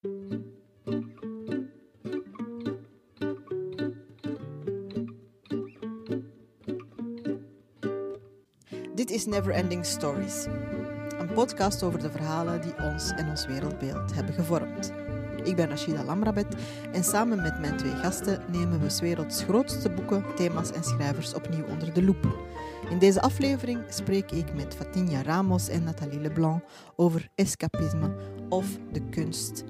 Dit is Neverending Stories, een podcast over de verhalen die ons en ons wereldbeeld hebben gevormd. Ik ben Rashida Lamrabet en samen met mijn twee gasten nemen we 's werelds grootste boeken, thema's en schrijvers opnieuw onder de loep. In deze aflevering spreek ik met Fatinha Ramos en Nathalie Leblanc over escapisme of de kunst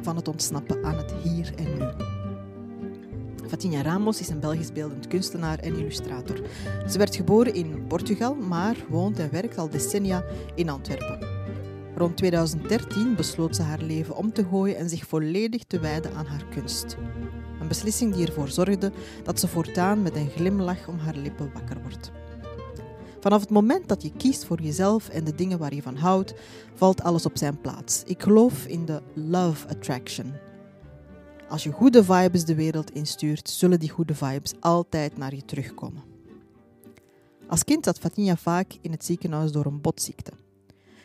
van het ontsnappen aan het hier en nu. Fatinha Ramos is een Belgisch beeldend kunstenaar en illustrator. Ze werd geboren in Portugal, maar woont en werkt al decennia in Antwerpen. Rond 2013 besloot ze haar leven om te gooien en zich volledig te wijden aan haar kunst. Een beslissing die ervoor zorgde dat ze voortaan met een glimlach om haar lippen wakker wordt. Vanaf het moment dat je kiest voor jezelf en de dingen waar je van houdt, valt alles op zijn plaats. Ik geloof in de love attraction. Als je goede vibes de wereld instuurt, zullen die goede vibes altijd naar je terugkomen. Als kind zat Fatinha vaak in het ziekenhuis door een botziekte.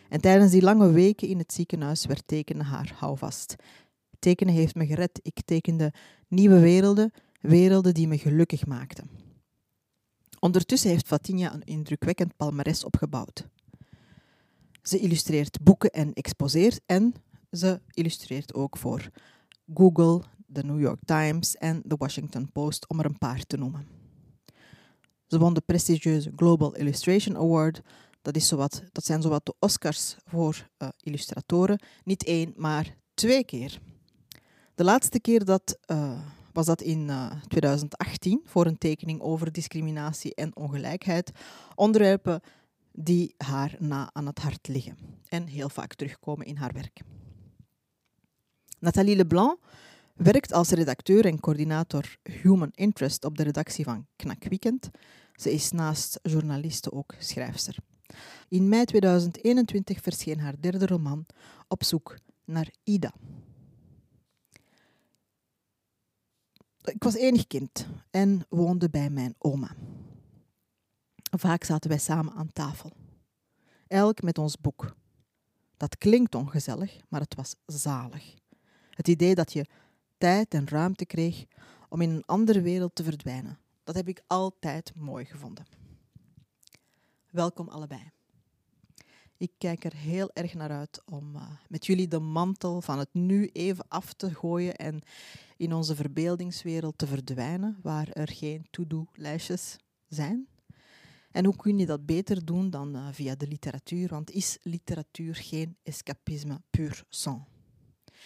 En tijdens die lange weken in het ziekenhuis werd tekenen haar houvast. Tekenen heeft me gered. Ik tekende nieuwe werelden, werelden die me gelukkig maakten. Ondertussen heeft Fatinha een indrukwekkend palmares opgebouwd. Ze illustreert boeken en exposeert en ze illustreert ook voor Google, de New York Times en de Washington Post, om er een paar te noemen. Ze won de prestigieuze Global Illustration Award. Dat, is zowat, dat zijn zowat de Oscars voor uh, illustratoren. Niet één, maar twee keer. De laatste keer dat uh, was dat in uh, 2018 voor een tekening over discriminatie en ongelijkheid. Onderwerpen die haar na aan het hart liggen en heel vaak terugkomen in haar werk. Nathalie Leblanc werkt als redacteur en coördinator Human Interest op de redactie van Knak Weekend. Ze is naast journaliste ook schrijfster. In mei 2021 verscheen haar derde roman Op zoek naar Ida. Ik was enig kind en woonde bij mijn oma. Vaak zaten wij samen aan tafel, elk met ons boek. Dat klinkt ongezellig, maar het was zalig. Het idee dat je tijd en ruimte kreeg om in een andere wereld te verdwijnen, dat heb ik altijd mooi gevonden. Welkom allebei. Ik kijk er heel erg naar uit om uh, met jullie de mantel van het nu even af te gooien en in onze verbeeldingswereld te verdwijnen, waar er geen to-do-lijstjes zijn. En hoe kun je dat beter doen dan uh, via de literatuur? Want is literatuur geen escapisme pur sang?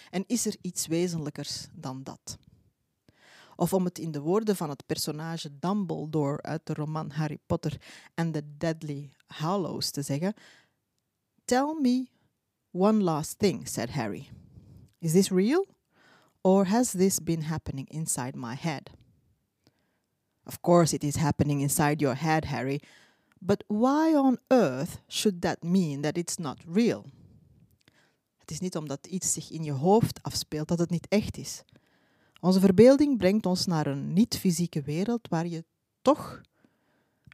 En is er iets wezenlijkers dan dat? Of om het in de woorden van het personage Dumbledore uit de roman Harry Potter and the Deadly Hallows te zeggen: Tell me one last thing, said Harry. Is this real? Or has this been happening inside my head? Of course, it is happening inside your head, Harry, but why on earth should that mean that it's not real? Het is niet omdat iets zich in je hoofd afspeelt dat het niet echt is. Onze verbeelding brengt ons naar een niet-fysieke wereld waar je toch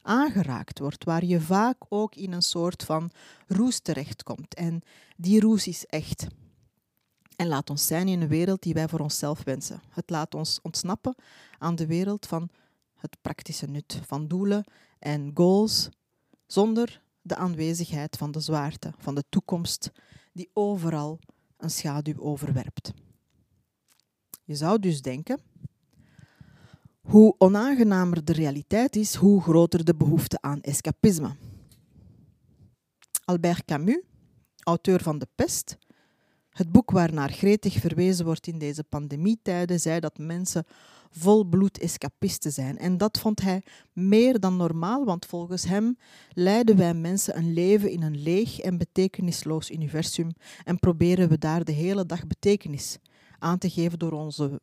aangeraakt wordt, waar je vaak ook in een soort van roes terechtkomt. En die roes is echt. En laat ons zijn in een wereld die wij voor onszelf wensen. Het laat ons ontsnappen aan de wereld van het praktische nut, van doelen en goals, zonder de aanwezigheid van de zwaarte, van de toekomst, die overal een schaduw overwerpt. Je zou dus denken, hoe onaangenamer de realiteit is, hoe groter de behoefte aan escapisme. Albert Camus, auteur van De Pest, het boek waarnaar gretig verwezen wordt in deze pandemietijden, zei dat mensen volbloed escapisten zijn. En dat vond hij meer dan normaal, want volgens hem leiden wij mensen een leven in een leeg en betekenisloos universum en proberen we daar de hele dag betekenis aan te geven door onze,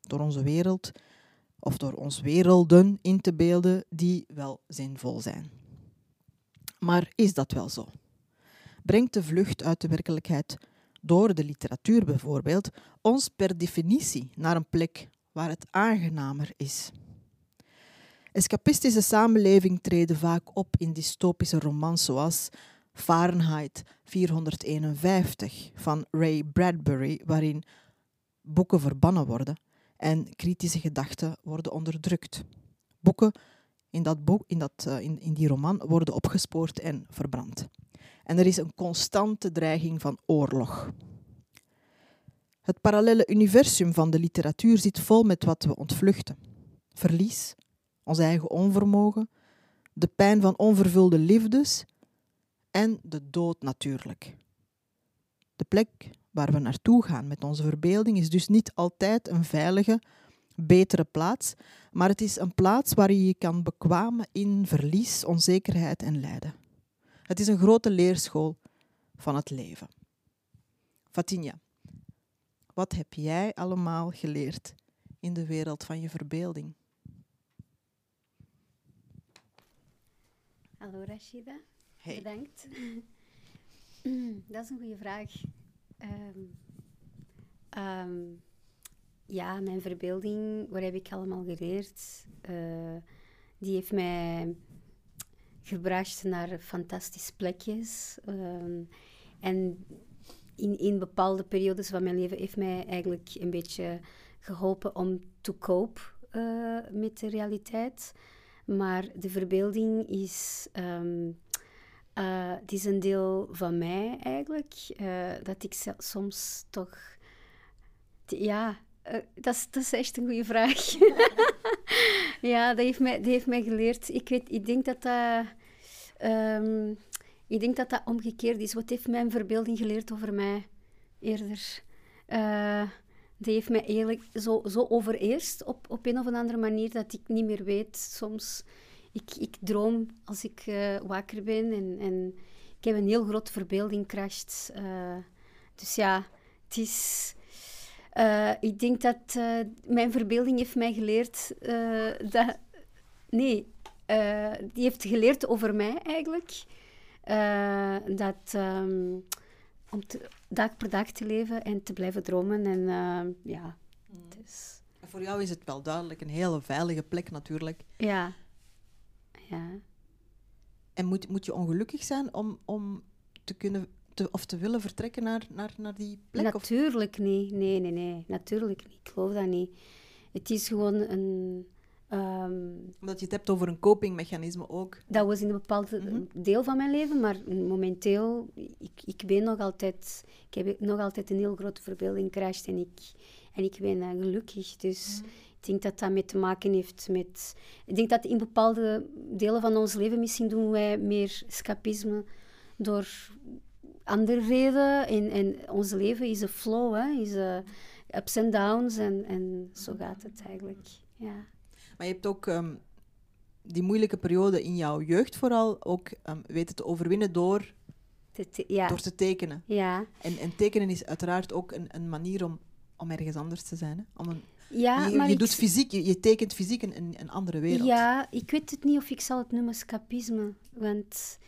door onze wereld of door ons werelden in te beelden die wel zinvol zijn. Maar is dat wel zo? Brengt de vlucht uit de werkelijkheid door de literatuur bijvoorbeeld ons per definitie naar een plek waar het aangenamer is? Escapistische samenleving treden vaak op in dystopische romans zoals Fahrenheit 451 van Ray Bradbury, waarin boeken verbannen worden en kritische gedachten worden onderdrukt. Boeken in, dat boek, in, dat, uh, in, in die roman worden opgespoord en verbrand. En er is een constante dreiging van oorlog. Het parallele universum van de literatuur zit vol met wat we ontvluchten. Verlies, ons eigen onvermogen, de pijn van onvervulde liefdes en de dood natuurlijk. De plek waar we naartoe gaan met onze verbeelding is dus niet altijd een veilige, betere plaats, maar het is een plaats waar je je kan bekwamen in verlies, onzekerheid en lijden. Het is een grote leerschool van het leven. Fatinja, wat heb jij allemaal geleerd in de wereld van je verbeelding? Hallo Rashida, Hey. bedankt. Dat is een goede vraag. Ehm, ehm, ja, mijn verbeelding, wat heb ik allemaal geleerd? Eh, die heeft mij gebracht naar fantastische plekjes. Ehm, en in, in bepaalde periodes van mijn leven heeft mij eigenlijk een beetje geholpen om te cope eh, met de realiteit. Maar de verbeelding is, ehm, eh, het is een deel van mij eigenlijk. eh, dat ik soms toch. Ja, eh, dat, is, dat is echt een goede vraag. ja, dat heeft, mij, heeft mij geleerd. Ik, weet, ik denk dat dat. ehm, ik denk dat dat omgekeerd is. Wat heeft mijn verbeelding geleerd over mij eerder? Eh, die heeft mij eigenlijk zo, zo overeerst op, op een of andere manier dat ik niet meer weet. Soms, ik, ik droom als ik eh, wakker ben en, en ik heb een heel grote verbeeldingkracht. Dus ja, het is... eh, ik denk dat eh, mijn verbeelding heeft mij geleerd eh, dat... Nee, eh, die heeft geleerd over mij eigenlijk. Eh, dat... ehm, om te, dag per dag te leven en te blijven dromen. En eh, ja, dus, Voor jou is het wel duidelijk een hele veilige plek natuurlijk. ja. Ja. En moet, moet je ongelukkig zijn om, om te kunnen te, of te willen vertrekken naar, naar, naar die plek? Of, Natuurlijk niet. Nee, nee, nee. Natuurlijk niet. Ik geloof dat niet. Het is gewoon een... ehm, omdat je het hebt over een copingmechanisme ook. dat was in een bepaald Mhm. deel van mijn leven, maar momenteel, ik, ik ben nog altijd... Ik heb nog altijd een heel grote verbeelding crasht en ik, en ik ben eh, gelukkig. Dus ik denk dat dat mee te maken heeft met... Ik denk dat in bepaalde delen van ons leven misschien doen wij meer escapisme door andere redenen. En, en ons leven is een flow, hè, is eh, ups en downs en, en zo gaat het eigenlijk. Ja. Maar je hebt ook ehm, die moeilijke periode in jouw jeugd vooral ook ehm, weten te overwinnen door, Te- te- ja. door te tekenen. ja. En, en tekenen is uiteraard ook een, een manier om, om ergens anders te zijn. Hè? Om een, Ja, je maar je, doet fysiek, je, je tekent fysiek een, een, een andere wereld. Ja, ik weet het niet of ik zal het noemen escapisme. Want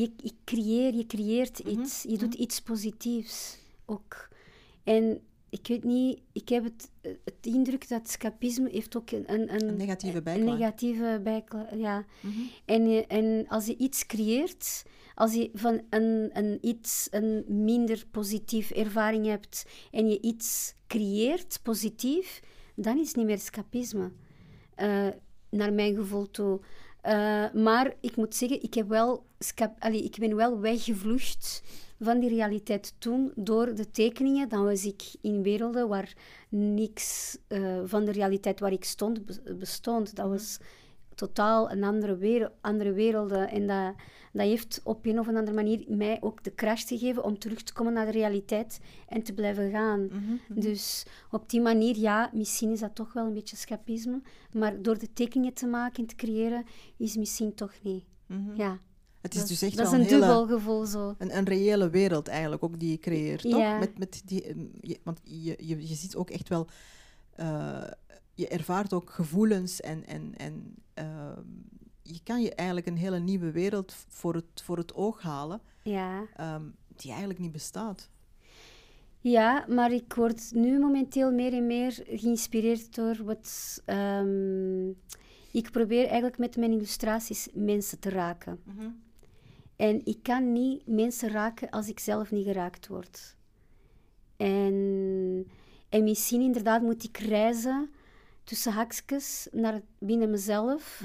je, je, creëer, je creëert Mhm, iets. Je doet iets positiefs ook. En ik weet niet, ik heb het, het indruk dat escapisme heeft ook een, een, Een negatieve een bijklank. negatieve bijklank, ja. Mhm. En, en als je iets creëert, als je van een, een iets een minder positief ervaring hebt en je iets creëert positief, dan is het niet meer escapisme. Eh, naar mijn gevoel toe. Eh, maar ik moet zeggen, ik, heb wel ik ben wel weggevlucht van die realiteit toen door de tekeningen. Dan was ik in werelden waar niks eh, van de realiteit waar ik stond be- bestond. Dat was totaal een andere, wereld, andere werelden. En dat, dat heeft op een of andere manier mij ook de kracht gegeven om terug te komen naar de realiteit en te blijven gaan. Mhm, Dus op die manier, ja, misschien is dat toch wel een beetje escapisme. Maar door de tekeningen te maken en te creëren, is misschien toch niet. Mhm. Ja, Het is dat, dus echt dat is een een hele... dubbel gevoel zo. Een, een reële wereld eigenlijk ook die je creëert, toch? Ja. Met, met die, ehm, want je, je, je ziet ook echt wel... eh, je ervaart ook gevoelens en... en, en ehm, je kan je eigenlijk een hele nieuwe wereld voor het, voor het oog halen Ja. ehm, die eigenlijk niet bestaat. Ja, maar ik word nu momenteel meer en meer geïnspireerd door wat... ehm, ik probeer eigenlijk met mijn illustraties mensen te raken. En ik kan niet mensen raken als ik zelf niet geraakt word. En, en misschien inderdaad moet ik reizen tussen haakjes naar binnen mezelf.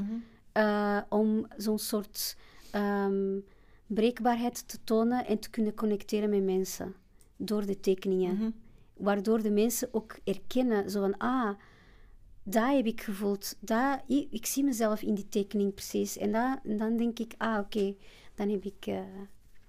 uh, om zo'n soort um, breekbaarheid te tonen en te kunnen connecteren met mensen. Door de tekeningen. Mhm. Waardoor de mensen ook erkennen, zo van, ah, dat heb ik gevoeld. Dat, ik, ik, zie mezelf in die tekening precies. En, dat, en dan denk ik, ah, oké, dan heb ik... Uh,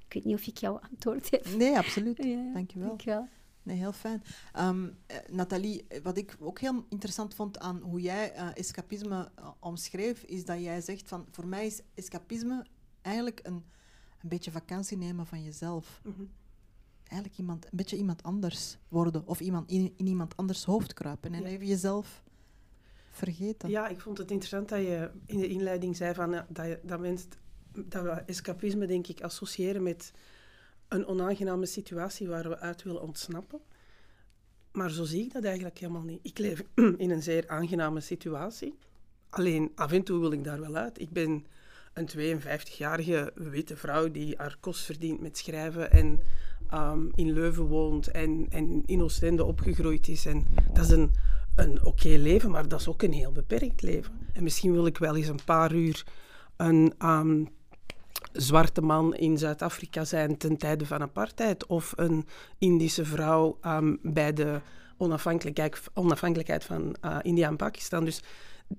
ik weet niet of ik jouw antwoord heb. Nee, absoluut. ja, Dankjewel. Dankjewel. Nee, heel fijn. Um, Nathalie, wat ik ook heel interessant vond aan hoe jij uh, escapisme uh, omschreef, is dat jij zegt van, voor mij is escapisme eigenlijk een, een beetje vakantie nemen van jezelf. Mm -hmm. Eigenlijk iemand, een beetje iemand anders worden of iemand in, in iemand anders hoofd kruipen en ja. even jezelf vergeten. Ja, ik vond het interessant dat je in de inleiding zei van, dat, je, dat, mensen, dat we escapisme denk ik associëren met een onaangename situatie waar we uit willen ontsnappen. Maar zo zie ik dat eigenlijk helemaal niet. Ik leef in een zeer aangename situatie. Alleen af en toe wil ik daar wel uit. Ik ben een 52-jarige witte vrouw die haar kost verdient met schrijven en um, in Leuven woont en, en in Oostende opgegroeid is. En dat is een, een oké leven, maar dat is ook een heel beperkt leven. En misschien wil ik wel eens een paar uur een um, zwarte man in Zuid-Afrika zijn ten tijde van apartheid of een Indische vrouw um, bij de onafhankelijkheid, onafhankelijkheid van uh, India en Pakistan. Dus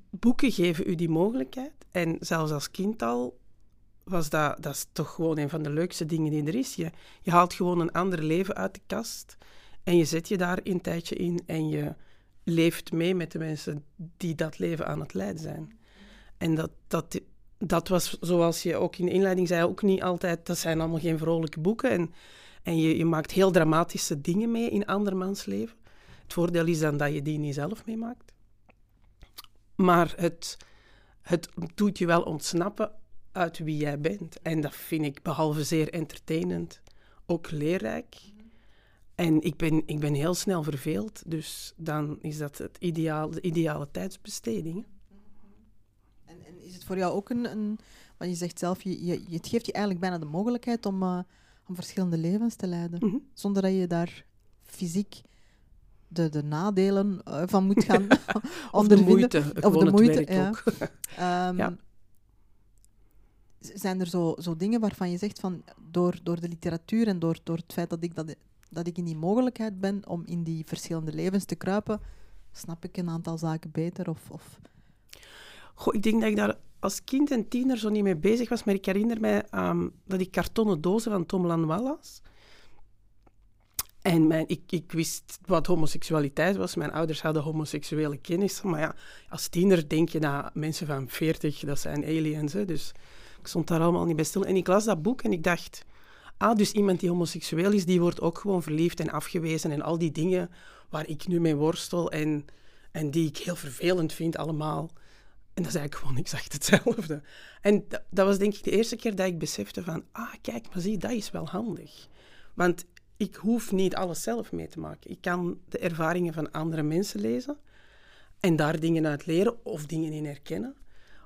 boeken geven u die mogelijkheid. En zelfs als kind al was dat, dat is toch gewoon een van de leukste dingen die er is. Je, je haalt gewoon een ander leven uit de kast en je zet je daar een tijdje in en je leeft mee met de mensen die dat leven aan het leiden zijn. En dat, dat, dat was, zoals je ook in de inleiding zei, ook niet altijd... Dat zijn allemaal geen vrolijke boeken. En, en je, je maakt heel dramatische dingen mee in andermans leven. Het voordeel is dan dat je die niet zelf meemaakt. Maar het, het doet je wel ontsnappen uit wie jij bent. En dat vind ik behalve zeer entertainend ook leerrijk. En ik ben, ik ben heel snel verveeld, dus dan is dat het ideaal, de ideale tijdsbesteding is het voor jou ook een, een want je zegt zelf, je, je, het geeft je eigenlijk bijna de mogelijkheid om, uh, om verschillende levens te leiden, mm -hmm. zonder dat je daar fysiek de, de nadelen uh, van moet gaan of de moeite, of de moeite, ja. Ook. um, ja. Zijn er zo, zo dingen waarvan je zegt van door, door de literatuur en door, door het feit dat ik, dat, dat ik in die mogelijkheid ben om in die verschillende levens te kruipen, snap ik een aantal zaken beter? Of, of Goh, ik denk dat ik daar als kind en tiener zo niet mee bezig was, maar ik herinner mij um, dat ik kartonnen dozen van Tom Lanois las. En mijn, ik, ik, wist wat homoseksualiteit was. Mijn ouders hadden homoseksuele kennis. Maar ja, als tiener denk je dat mensen van 40, dat zijn aliens. Hè? Dus ik stond daar allemaal niet bij stil. En ik las dat boek en ik dacht... Ah, dus iemand die homoseksueel is, die wordt ook gewoon verliefd en afgewezen. En al die dingen waar ik nu mee worstel en, en die ik heel vervelend vind allemaal. En dat is eigenlijk gewoon exact hetzelfde. En dat, dat, was denk ik de eerste keer dat ik besefte van, ah, kijk, maar zie, dat is wel handig. Want ik hoef niet alles zelf mee te maken. Ik kan de ervaringen van andere mensen lezen en daar dingen uit leren of dingen in herkennen.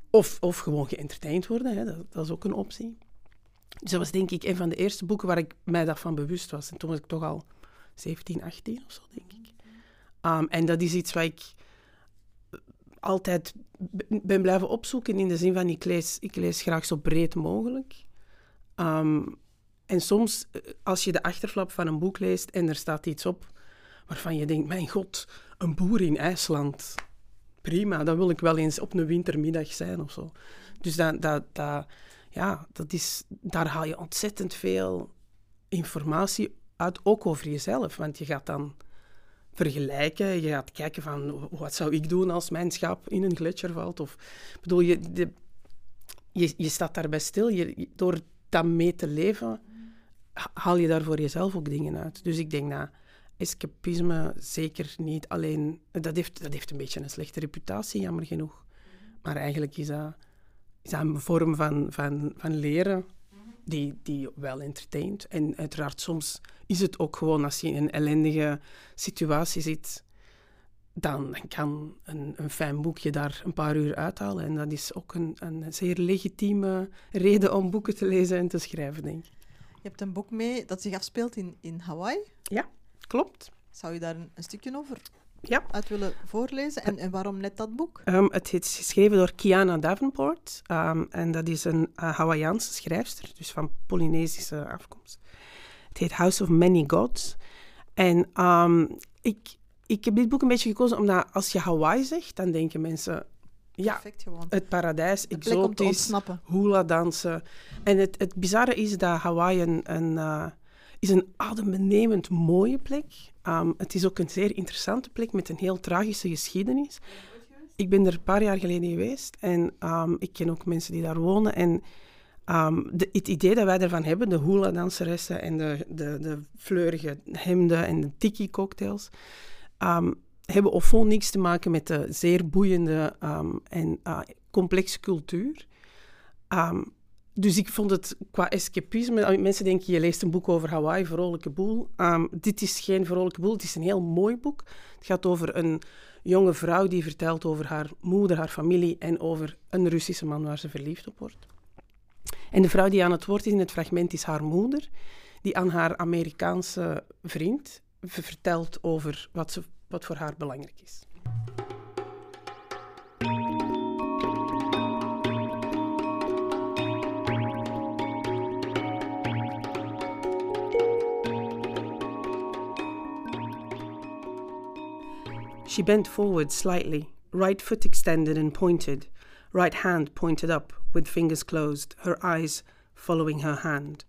Of, of gewoon geëntertaind worden, hè. Dat, dat, is ook een optie. Dus dat was denk ik een van de eerste boeken waar ik mij daarvan bewust was. En toen was ik toch al 17, 18 of zo, denk ik. Um, en dat is iets wat ik altijd ben blijven opzoeken in de zin van ik lees, ik lees graag zo breed mogelijk. Um, en soms, eh, als je de achterflap van een boek leest en er staat iets op waarvan je denkt, mijn god, een boer in IJsland. Prima, dan wil ik wel eens op een wintermiddag zijn of zo. Dus dat, dat, dat, ja, dat is, daar haal je ontzettend veel informatie uit, ook over jezelf. Want je gaat dan vergelijken. Je gaat kijken van wat zou ik doen als mijn schap in een gletsjer valt. Of, bedoel, je, de, je, je staat daarbij stil. Je, door dat mee te leven, haal je daar voor jezelf ook dingen uit. Dus ik denk dat escapisme zeker niet alleen... Dat heeft, dat heeft een beetje een slechte reputatie, jammer genoeg. Maar eigenlijk is dat, is een vorm van, van, van leren die, die wel entertaint. En uiteraard soms is het ook gewoon als je in een ellendige situatie zit, dan kan een, een fijn boekje daar een paar uur uithalen. En dat is ook een, een zeer legitieme reden om boeken te lezen en te schrijven, denk ik. Je hebt een boek mee dat zich afspeelt in, in Hawaii. Ja, klopt. Zou je daar een, een stukje over Ja. uit willen voorlezen? En, en waarom net dat boek? Ehm, het is geschreven door Kiana Davenport. ehm, en dat is een uh, Hawaïaanse schrijfster, dus van Polynesische afkomst. Het heet House of Many Gods. En ehm, ik, ik heb dit boek een beetje gekozen omdat als je Hawaii zegt, dan denken mensen... Ja, het paradijs, te exotisch, ontsnappen. hula dansen. En het, het bizarre is dat Hawaii een, een, eh, is een adembenemend mooie plek. Um, het is ook een zeer interessante plek met een heel tragische geschiedenis. Ik ben er een paar jaar geleden geweest en um, ik ken ook mensen die daar wonen. En de, het idee dat wij ervan hebben, de hula-danseressen en de, de, de fleurige hemden en de tiki-cocktails, um, hebben of vol niks te maken met de zeer boeiende um, en uh, complexe cultuur. Dus ik vond het qua escapisme... Mensen denken, je leest een boek over Hawaii, vrolijke boel. Dit is geen vrolijke boel, het is een heel mooi boek. Het gaat over een jonge vrouw die vertelt over haar moeder, haar familie... en over een Russische man waar ze verliefd op wordt. En de vrouw die aan het woord is in het fragment is haar moeder... die aan haar Amerikaanse vriend vertelt over wat, ze, wat voor haar belangrijk is. She bent forward slightly, right foot extended and pointed, right hand pointed up with fingers closed, her eyes following her hand.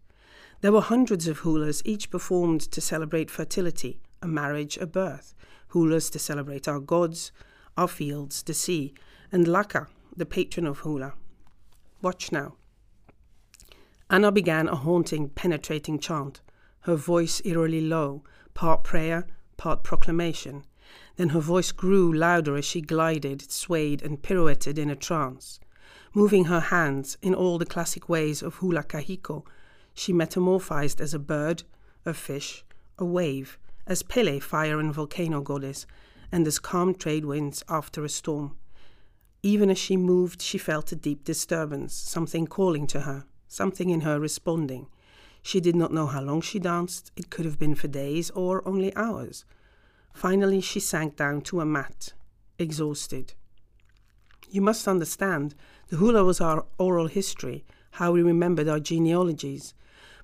There were hundreds of hulas, each performed to celebrate fertility, a marriage, a birth, hulas to celebrate our gods, our fields, the sea, and Laka, the patron of hula. Watch now. Anna began a haunting, penetrating chant, her voice eerily low, part prayer, part proclamation. Then her voice grew louder as she glided, swayed, and pirouetted in a trance. Moving her hands in all the classic ways of hula kahiko, she metamorphized as a bird, a fish, a wave, as Pele, fire and volcano goddess, and as calm trade winds after a storm. Even as she moved, she felt a deep disturbance, something calling to her, something in her responding. She did not know how long she danced, it could have been for days or only hours. Finally, she sank down to a mat, exhausted. You must understand, the hula was our oral history, how we remembered our genealogies.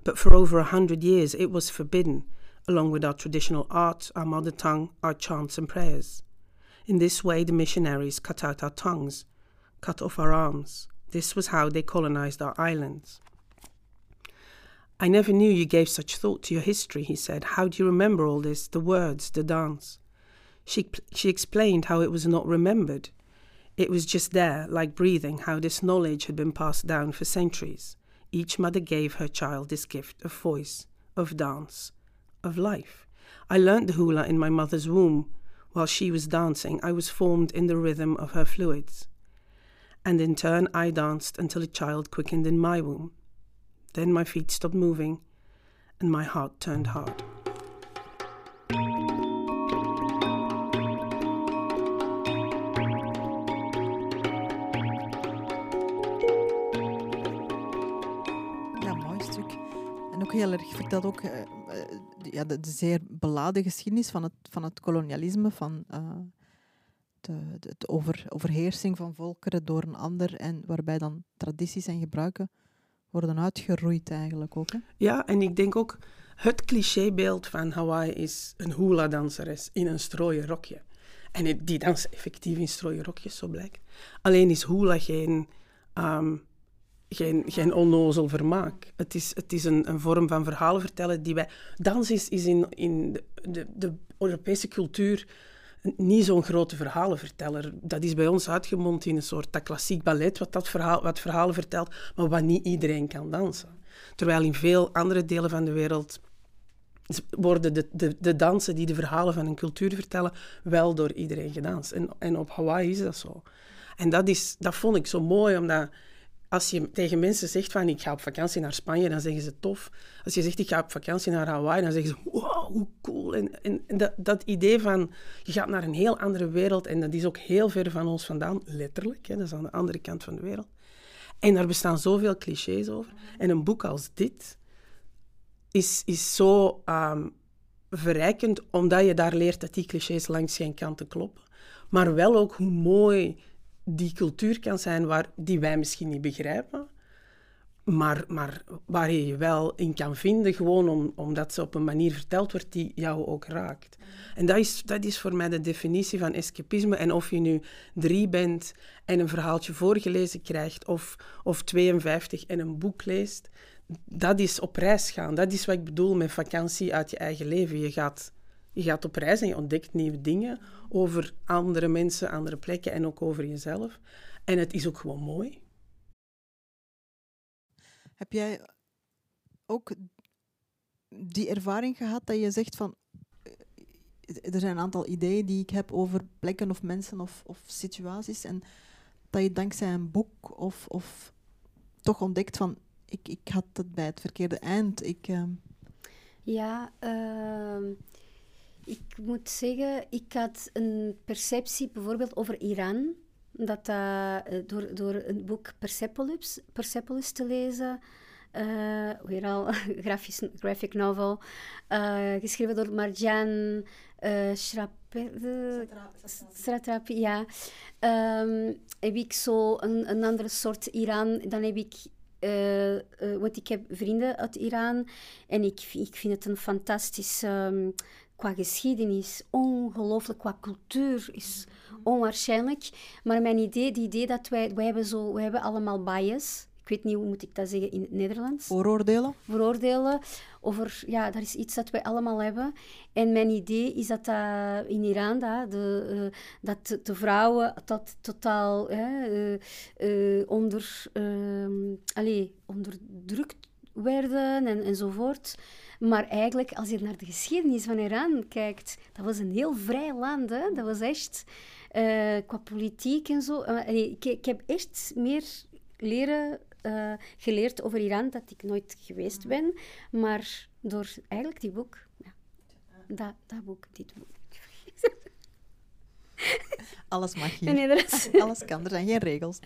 But for over a hundred years, it was forbidden, along with our traditional art, our mother tongue, our chants and prayers. In this way, the missionaries cut out our tongues, cut off our arms. This was how they colonized our islands. I never knew you gave such thought to your history, he said. How do you remember all this, the words, the dance? She, she explained how it was not remembered. It was just there, like breathing, how this knowledge had been passed down for centuries. Each mother gave her child this gift of voice, of dance, of life. I learnt the hula in my mother's womb. While she was dancing, I was formed in the rhythm of her fluids. And in turn, I danced until a child quickened in my womb. Then my feet stopped moving and my heart turned hard. Heel erg, vertelt ook de- ja, de, zeer beladen geschiedenis van het, van het kolonialisme, van eh, de, de, over, overheersing van volkeren door een ander en waarbij dan tradities en gebruiken worden uitgeroeid eigenlijk ook. Hè? Ja, en ik denk ook, het clichébeeld van Hawaii is een hula-danseres in een strooien rokje. En die dansen effectief in strooien rokjes, zo blijkt. Alleen is hula geen, ehm, geen, geen onnozel vermaak. Het is, het is een, een vorm van verhalen vertellen die wij... Dans is, in, in de, de, de Europese cultuur niet zo'n grote verhalenverteller. Dat is bij ons uitgemond in een soort klassiek ballet, wat, dat verhaal, wat verhalen vertelt, maar wat niet iedereen kan dansen. Terwijl in veel andere delen van de wereld worden de, de, de dansen die de verhalen van een cultuur vertellen, wel door iedereen gedanst. En, en op Hawaii is dat zo. En dat, is, dat vond ik zo mooi, omdat als je tegen mensen zegt van ik ga op vakantie naar Spanje, dan zeggen ze tof. Als je zegt ik ga op vakantie naar Hawaii, dan zeggen ze wow, hoe cool. En, en, dat, dat, idee van je gaat naar een heel andere wereld en dat is ook heel ver van ons vandaan, letterlijk. Hè, dat is aan de andere kant van de wereld. En daar bestaan zoveel clichés over. En een boek als dit is, is zo um, verrijkend, omdat je daar leert dat die clichés langs geen kanten kloppen. Maar wel ook hoe mooi die cultuur kan zijn waar, die wij misschien niet begrijpen, maar, maar waar je je wel in kan vinden, gewoon om, omdat ze op een manier verteld wordt die jou ook raakt. En dat is, dat is voor mij de definitie van escapisme. En of je nu drie bent en een verhaaltje voorgelezen krijgt, of, of 52 en een boek leest, dat is op reis gaan. Dat is wat ik bedoel met vakantie uit je eigen leven. Je gaat, je gaat op reis en je ontdekt nieuwe dingen over andere mensen, andere plekken en ook over jezelf. En het is ook gewoon mooi. Heb jij ook die ervaring gehad dat je zegt van er zijn een aantal ideeën die ik heb over plekken of mensen of, of situaties en dat je dankzij een boek of, of toch ontdekt van ik, ik had het bij het verkeerde eind. Ik, uh... Ja, uh, ik moet zeggen, ik had een perceptie bijvoorbeeld over Iran. Dat uh, door, door een boek Persepolis, Persepolis te lezen, uh, weer al grafisch, graphic novel, uh, geschreven door Marjan uh, Satrapi, ja. Um, heb ik zo een, een andere soort Iran. Dan heb ik uh, uh, want ik heb vrienden uit Iran en ik, ik vind het een fantastisch um, qua geschiedenis, ongelooflijk qua cultuur is onwaarschijnlijk. Maar mijn idee, die idee dat wij, wij hebben zo, wij hebben allemaal bias. Ik weet niet hoe moet ik dat zeggen in het Nederlands. Vooroordelen? Vooroordelen. Over, ja, dat is iets dat wij allemaal hebben. En mijn idee is dat uh, in Iran, dat de, uh, dat de vrouwen tot, totaal uh, onder, allez, onderdrukt werden en, enzovoort. Maar eigenlijk, als je naar de geschiedenis van Iran kijkt, dat was een heel vrij land. Hè? Dat was echt, uh, qua politiek en zo. Uh, ik, ik, heb echt meer leren, uh, geleerd over Iran dat ik nooit geweest ben. Maar door eigenlijk die boek, ja, dat, dat boek, dit boek. Alles mag hier. Nee, is... Alles kan, er zijn geen regels.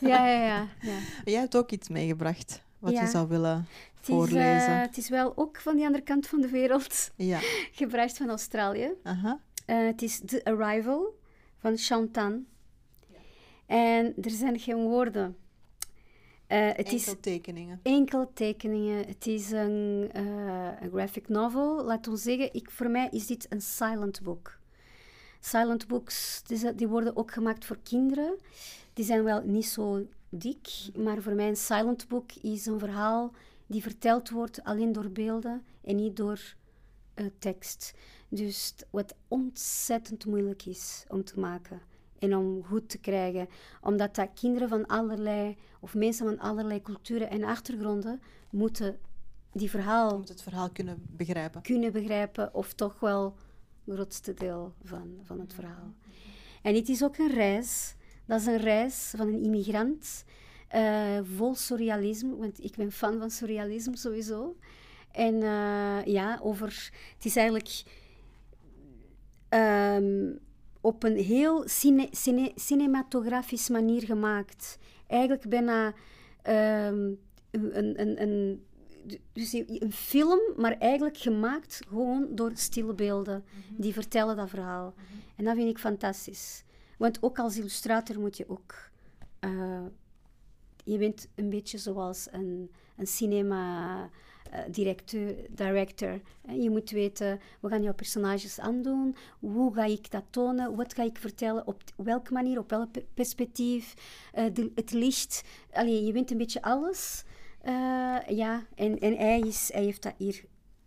Ja, ja, ja. ja. Jij hebt ook iets meegebracht wat ja. je zou willen het is, voorlezen. Uh, het is wel ook van die andere kant van de wereld. Ja. Gebracht van Australië. Aha. Uh, het is The Arrival van Chantan. Ja. En er zijn geen woorden. Uh, het enkel is tekeningen. Enkel tekeningen. Het is een, een graphic novel. Laat ons zeggen, ik, voor mij is dit een silent book. Silent books, die, die worden ook gemaakt voor kinderen. Die zijn wel niet zo dik, maar voor mij een silent book is een verhaal die verteld wordt alleen door beelden en niet door uh, tekst. Dus wat ontzettend moeilijk is om te maken en om goed te krijgen. Omdat dat kinderen van allerlei, of mensen van allerlei culturen en achtergronden moeten die verhaal... Moet het verhaal kunnen begrijpen. Kunnen begrijpen, of toch wel het grootste deel van, van het verhaal. En het is ook een reis. Dat is een reis van een immigrant uh, vol surrealisme, want ik ben fan van surrealisme sowieso. En uh, ja, over, het is eigenlijk um, op een heel cine, cine, cinematografisch manier gemaakt. Eigenlijk bijna um, een, een, een, dus een film, maar eigenlijk gemaakt gewoon door stille beelden. Mm -hmm. Die vertellen dat verhaal. Mm -hmm. En dat vind ik fantastisch. Want ook als illustrator moet je ook... Uh, je bent een beetje zoals een, een cinema... Uh, directeur, director. Je moet weten, we gaan jouw personages aandoen, hoe ga ik dat tonen, wat ga ik vertellen, op welke manier, op welk perspectief, uh, de, het licht. Allee, je bent een beetje alles. Uh, ja, en, en hij, is, hij heeft dat hier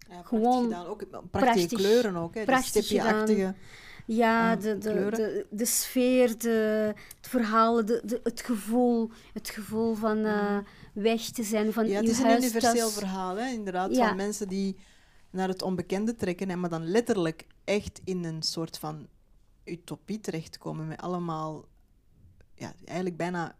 ja, gewoon gedaan. Ook prachtige prachtig, kleuren ook, hè? prachtig achtige ja, de, de, de, de, sfeer, de, het verhaal, de, de, het gevoel, het gevoel van uh, weg te zijn, van Ja, het is een universeel verhaal, hè? inderdaad, ja. van mensen die naar het onbekende trekken, en maar dan letterlijk echt in een soort van utopie terechtkomen met allemaal, ja, eigenlijk bijna,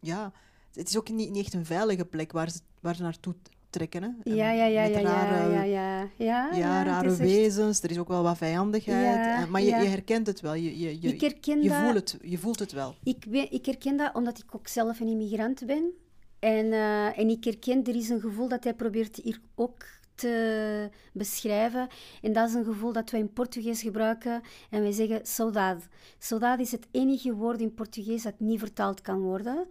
ja, het is ook niet, niet echt een veilige plek waar ze, waar ze naartoe trekken. Hè. Ja, ja, ja, met ja, ja, rare, ja, ja. Ja, ja, rare echt- wezens. Er is ook wel wat vijandigheid. Ja, eh, maar je, je herkent het wel. Je, je, je, Ik herken je, dat. voelt het, je voelt het wel. Ik, ben, ik herken dat omdat ik ook zelf een immigrant ben. En, eh, en ik herken, er is een gevoel dat hij probeert hier ook te beschrijven. En dat is een gevoel dat wij in Portugees gebruiken. En wij zeggen saudade. Saudade is het enige woord in Portugees dat niet vertaald kan worden.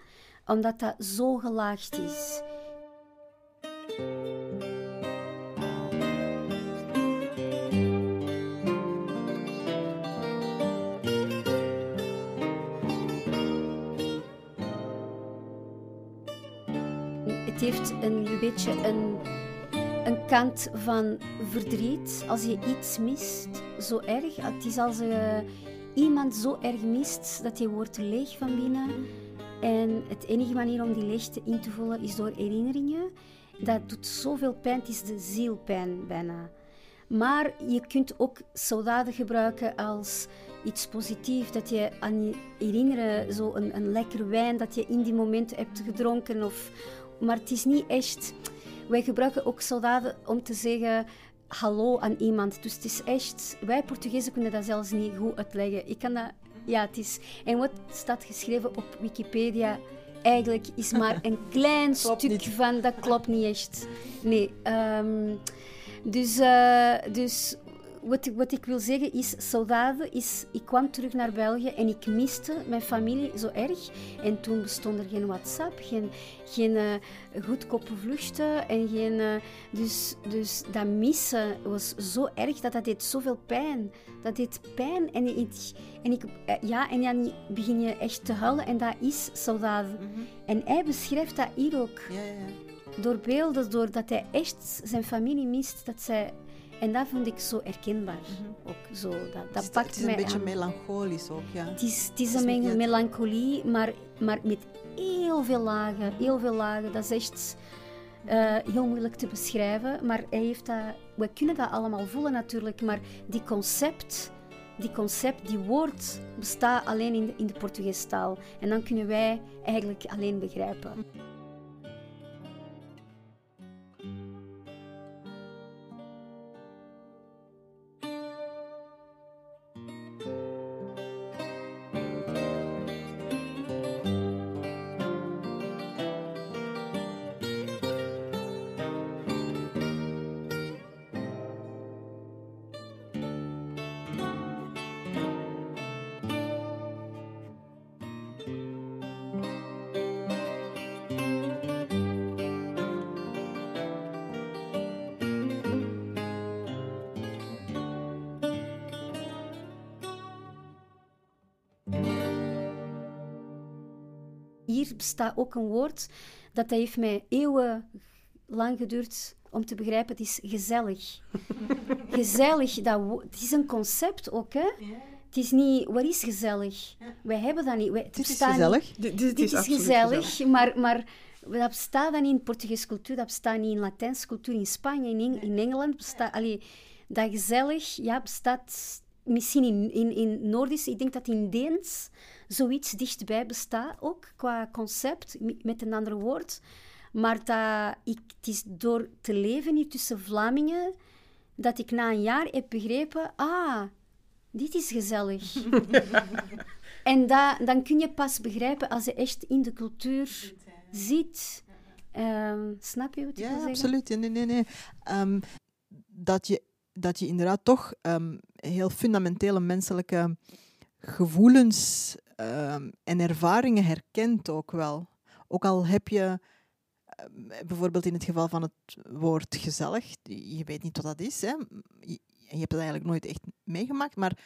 Omdat dat zo gelaagd is. Het heeft een, beetje een, een kant van verdriet. Als je iets mist, zo erg. Het is als je iemand zo erg mist dat je wordt leeg van binnen. En het enige manier om die leegte in te vullen is door herinneringen. Dat doet zoveel pijn, het is de zielpijn bijna. Maar je kunt ook saudade gebruiken als iets positiefs. Dat je aan je herinneren, zo een, een lekker wijn dat je in die moment hebt gedronken. Of, maar het is niet echt... Wij gebruiken ook saudade om te zeggen hallo aan iemand. Dus het is echt... Wij Portugezen kunnen dat zelfs niet goed uitleggen. Ik kan dat... Ja, het is... En wat staat geschreven op Wikipedia... Eigenlijk is maar een klein stuk niet. van... Dat klopt niet echt. Nee. ehm, dus, eh, dus wat, ik- wat ik wil zeggen is, saudade is, ik kwam terug naar België en ik miste mijn familie zo erg. En toen bestond er geen WhatsApp, geen, geen eh, goedkope vluchten en geen... eh, dus, dus dat missen was zo erg dat dat deed zoveel pijn. Dat deed pijn en, ik, en, ik, eh, ja, en dan begin je echt te huilen en dat is saudade. En hij beschrijft dat hier ook Ja, ja, ja. door beelden, doordat hij echt zijn familie mist. Dat zij, en dat vond ik zo herkenbaar. Ook zo, dat, dat het pakt het is een mij beetje aan. melancholisch ook, ja. Het is, het is een melancholie, maar, maar met heel veel lagen. Heel veel lagen. Dat is echt eh, heel moeilijk te beschrijven. Maar hij heeft dat... We kunnen dat allemaal voelen natuurlijk, maar die concept... Die concept, die woord, bestaat alleen in de, in de Portugese taal. En dan kunnen wij eigenlijk alleen begrijpen. Bestaat ook een woord dat, dat heeft mij eeuwen lang geduurd om te begrijpen. Het is gezellig. gezellig, dat het is een concept ook, hè? Het is niet, wat is gezellig? Wij hebben dat niet. Wij, het Het is niet. gezellig. Dit, dit Dit is, gezellig, maar, maar dat bestaat dan niet in Portugese cultuur, dat bestaat niet in Latijnse cultuur, in Spanje, in, Eng- in Engeland bestaat... Allee, dat gezellig, ja, bestaat misschien in, in, in Noordisch, ik denk dat in Deens zoiets dichtbij bestaat ook, qua concept, met een ander woord. Maar dat ik, het is door te leven hier tussen Vlamingen, dat ik na een jaar heb begrepen, ah, dit is gezellig. En dat, dan kun je pas begrijpen als je echt in de cultuur zit. Ehm, snap je wat ik wil Ja, zeggen? absoluut. Nee, nee, nee. Ehm, dat, je, dat je inderdaad toch ehm, heel fundamentele menselijke gevoelens ehm, en ervaringen herkent ook wel. Ook al heb je ehm, bijvoorbeeld in het geval van het woord gezellig, je weet niet wat dat is, hè. Je, je hebt het eigenlijk nooit echt meegemaakt, maar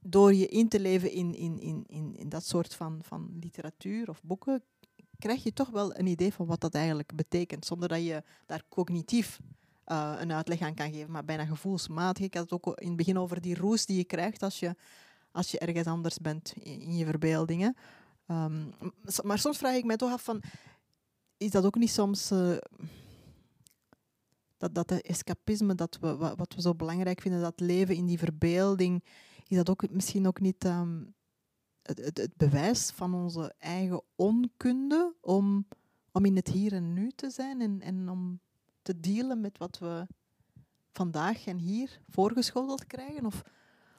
door je in te leven in, in, in, in, in dat soort van, van literatuur of boeken, krijg je toch wel een idee van wat dat eigenlijk betekent, zonder dat je daar cognitief eh, een uitleg aan kan geven, maar bijna gevoelsmatig. Ik had het ook in het begin over die roes die je krijgt als je, als je ergens anders bent in, je verbeeldingen. Ehm, maar soms vraag ik mij toch af van, is dat ook niet soms eh, dat, dat de escapisme dat we, wa- wat we zo belangrijk vinden, dat leven in die verbeelding, is dat ook misschien ook niet ehm, het, het, het bewijs van onze eigen onkunde om, om in het hier en nu te zijn en, en om te dealen met wat we vandaag en hier voorgeschoteld krijgen? Of,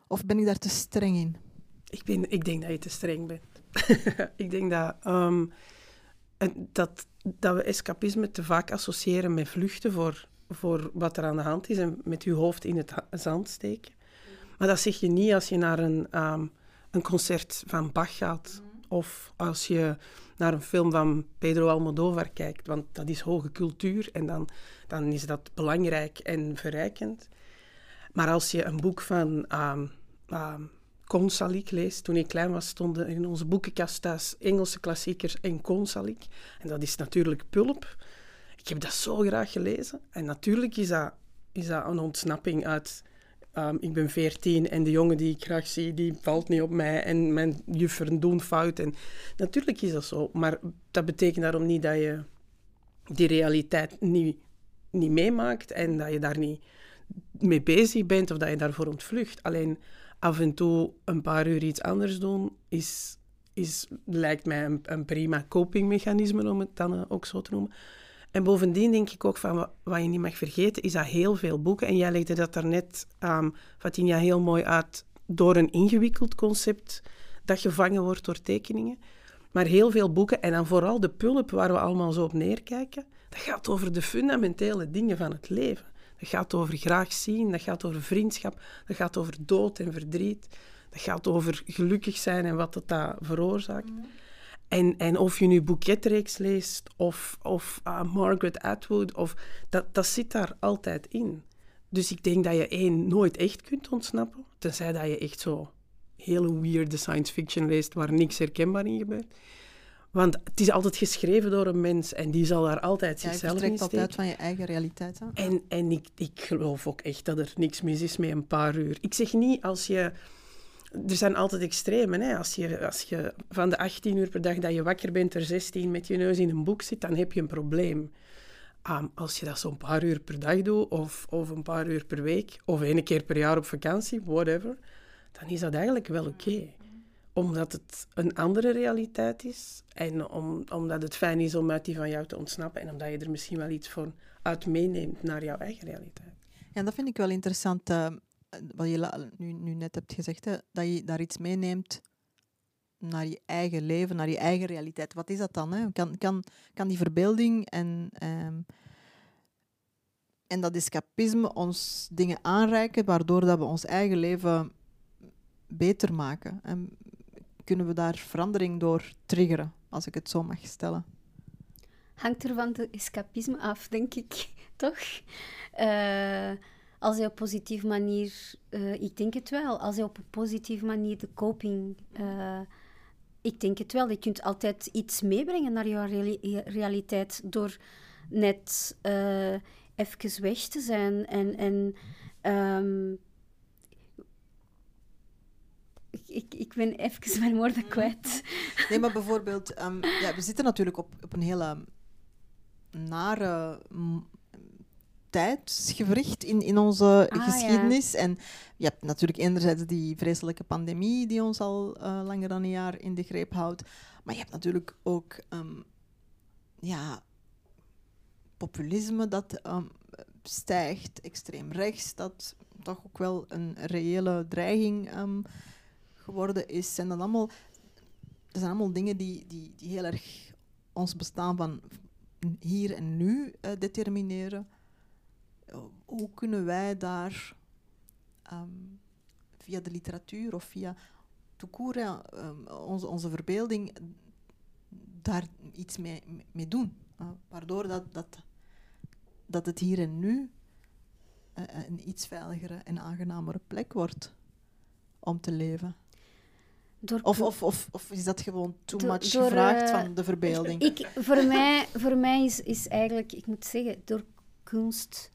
of ben ik daar te streng in? Ik, ben, ik denk dat je te streng bent. ik denk dat, ehm, dat, dat we escapisme te vaak associëren met vluchten voor, voor wat er aan de hand is en met je hoofd in het zand steken. Maar dat zeg je niet als je naar een, ehm, een concert van Bach gaat of als je naar een film van Pedro Almodovar kijkt, want dat is hoge cultuur en dan, dan is dat belangrijk en verrijkend. Maar als je een boek van um, um, Consalik leest, toen ik klein was, stonden in onze boekenkast thuis Engelse klassiekers en Consalik. En dat is natuurlijk pulp. Ik heb dat zo graag gelezen. En natuurlijk is dat, is dat een ontsnapping uit Ehm, ik ben veertien en de jongen die ik graag zie, die valt niet op mij en mijn jufferen doen fout. En natuurlijk is dat zo, maar dat betekent daarom niet dat je die realiteit niet, niet meemaakt en dat je daar niet mee bezig bent of dat je daarvoor ontvlucht. Alleen af en toe een paar uur iets anders doen is, is, lijkt mij een, prima copingmechanisme, om het dan ook zo te noemen. En bovendien denk ik ook van wat, je niet mag vergeten, is dat heel veel boeken, en jij legde dat daarnet, um, Fatinja, heel mooi uit, door een ingewikkeld concept dat gevangen wordt door tekeningen. Maar heel veel boeken, en dan vooral de pulp waar we allemaal zo op neerkijken, dat gaat over de fundamentele dingen van het leven. Dat gaat over graag zien, dat gaat over vriendschap, dat gaat over dood en verdriet. Dat gaat over gelukkig zijn en wat dat, dat veroorzaakt. Mm. En, en of je nu Boeketreeks leest of, of uh, Margaret Atwood, of, dat, dat zit daar altijd in. Dus ik denk dat je één nooit echt kunt ontsnappen, tenzij dat je echt zo hele weirde science fiction leest waar niks herkenbaar in gebeurt. Want het is altijd geschreven door een mens en die zal daar altijd ja, zichzelf in steken. altijd van je eigen realiteit. Hè? En, en ik, ik geloof ook echt dat er niks mis is met een paar uur. Ik zeg niet als je er zijn altijd extremen. Hè? Als, je, als je van de 18 uur per dag dat je wakker bent, er 16 met je neus in een boek zit, dan heb je een probleem. Um, als je dat zo'n paar uur per dag doet, of, of een paar uur per week, of één keer per jaar op vakantie, whatever, dan is dat eigenlijk wel oké. Omdat het een andere realiteit is en om, omdat het fijn is om uit die van jou te ontsnappen en omdat je er misschien wel iets van uit meeneemt naar jouw eigen realiteit. Ja, dat vind ik wel interessant. Uh, wat je nu, nu net hebt gezegd, hè, dat je daar iets meeneemt naar je eigen leven, naar je eigen realiteit. Wat is dat dan? Hè? Kan, kan, kan die verbeelding en, um, en dat escapisme ons dingen aanreiken, waardoor dat we ons eigen leven beter maken? En kunnen we daar verandering door triggeren, als ik het zo mag stellen? Hangt er van de escapisme af, denk ik, toch? Uh, als je op positieve manier, uh, ik denk het wel, als je op een positieve manier de coping, uh, ik denk het wel. Je kunt altijd iets meebrengen naar jouw realiteit door net even weg te zijn en, en um, ik, ik, ben even mijn woorden kwijt. Nee, maar bijvoorbeeld, um, ja, we zitten natuurlijk op, op een hele nare tijdsgewricht in, in onze ah, geschiedenis. En je hebt natuurlijk enerzijds die vreselijke pandemie die ons al uh, langer dan een jaar in de greep houdt. Maar je hebt natuurlijk ook um, ja, populisme dat um, stijgt, extreem rechts, dat toch ook wel een reële dreiging um, geworden is. En dan allemaal, dat zijn allemaal dingen die, die, die heel erg ons bestaan van hier en nu uh, determineren hoe kunnen wij daar ehm, via de literatuur of via toekoer, um, onze, onze verbeelding, daar iets mee, mee doen. Uh, waardoor dat, dat, dat het hier en nu een iets veiligere en aangenamere plek wordt om te leven. Door of, of, of, of, is dat gewoon too much gevraagd uh, van de verbeelding? Ik, voor, mij, voor mij is, is eigenlijk, ik moet zeggen, door kunst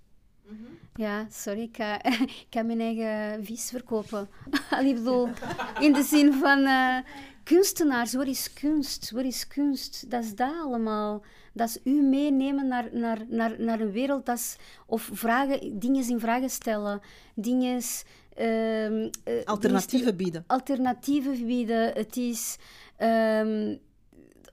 Mhm. Ja, sorry, ik ga, ik ga mijn eigen vies verkopen. ik bedoel, in de zin van uh, kunstenaars, wat is kunst? Wat is kunst? Dat is dat allemaal. Dat is u meenemen naar, naar, naar, naar een wereld, dat is, of vragen, dingen in vragen stellen, dingen ehm, eh, Alternatieven bieden. alternatieven bieden. Het is ehm,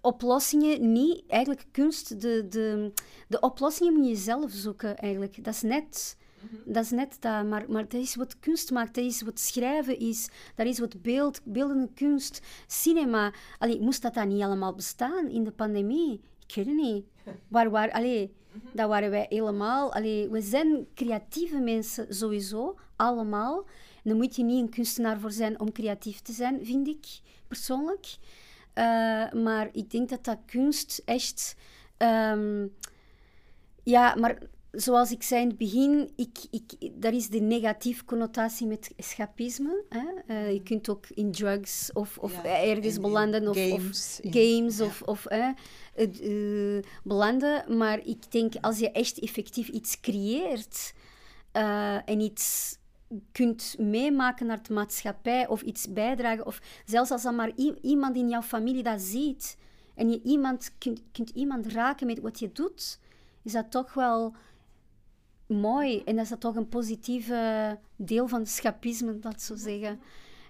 oplossingen niet, eigenlijk kunst, de, de, de oplossingen moet je zelf zoeken eigenlijk. Dat is net... Dat is net dat, maar, maar dat is wat kunst maakt, dat is wat schrijven is, dat is wat beeld, beeldende kunst, cinema. Allee, moest dat dan niet allemaal bestaan in de pandemie? Ik weet het niet. Waar, waar, allee, dat waren wij helemaal. Allee, we zijn creatieve mensen sowieso, allemaal. En daar moet je niet een kunstenaar voor zijn om creatief te zijn, vind ik persoonlijk. Eh, maar ik denk dat dat kunst echt. ehm, ja, maar zoals ik zei in het begin, ik, ik, daar is de negatieve connotatie met escapisme. Hè? Eh, je kunt ook in drugs of, of Ja, ergens belanden of, games, of in- games ja. of, of hè, eh, belanden. Maar ik denk als je echt effectief iets creëert eh, en iets kunt meemaken naar de maatschappij of iets bijdragen, of zelfs als dan maar iemand in jouw familie dat ziet en je iemand, kunt, kunt iemand raken met wat je doet, is dat toch wel mooi. En dat is dat toch een positieve deel van het schapisme, dat zo zeggen.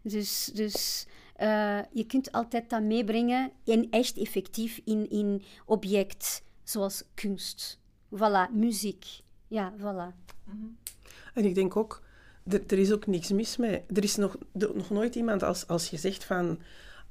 Dus, dus eh, je kunt altijd dat meebrengen en echt effectief in, in object, zoals kunst. Voilà, muziek. Ja, voilà. En ik denk ook, er, er is ook niks mis mee. Er is nog, nog nooit iemand, als, als je zegt van,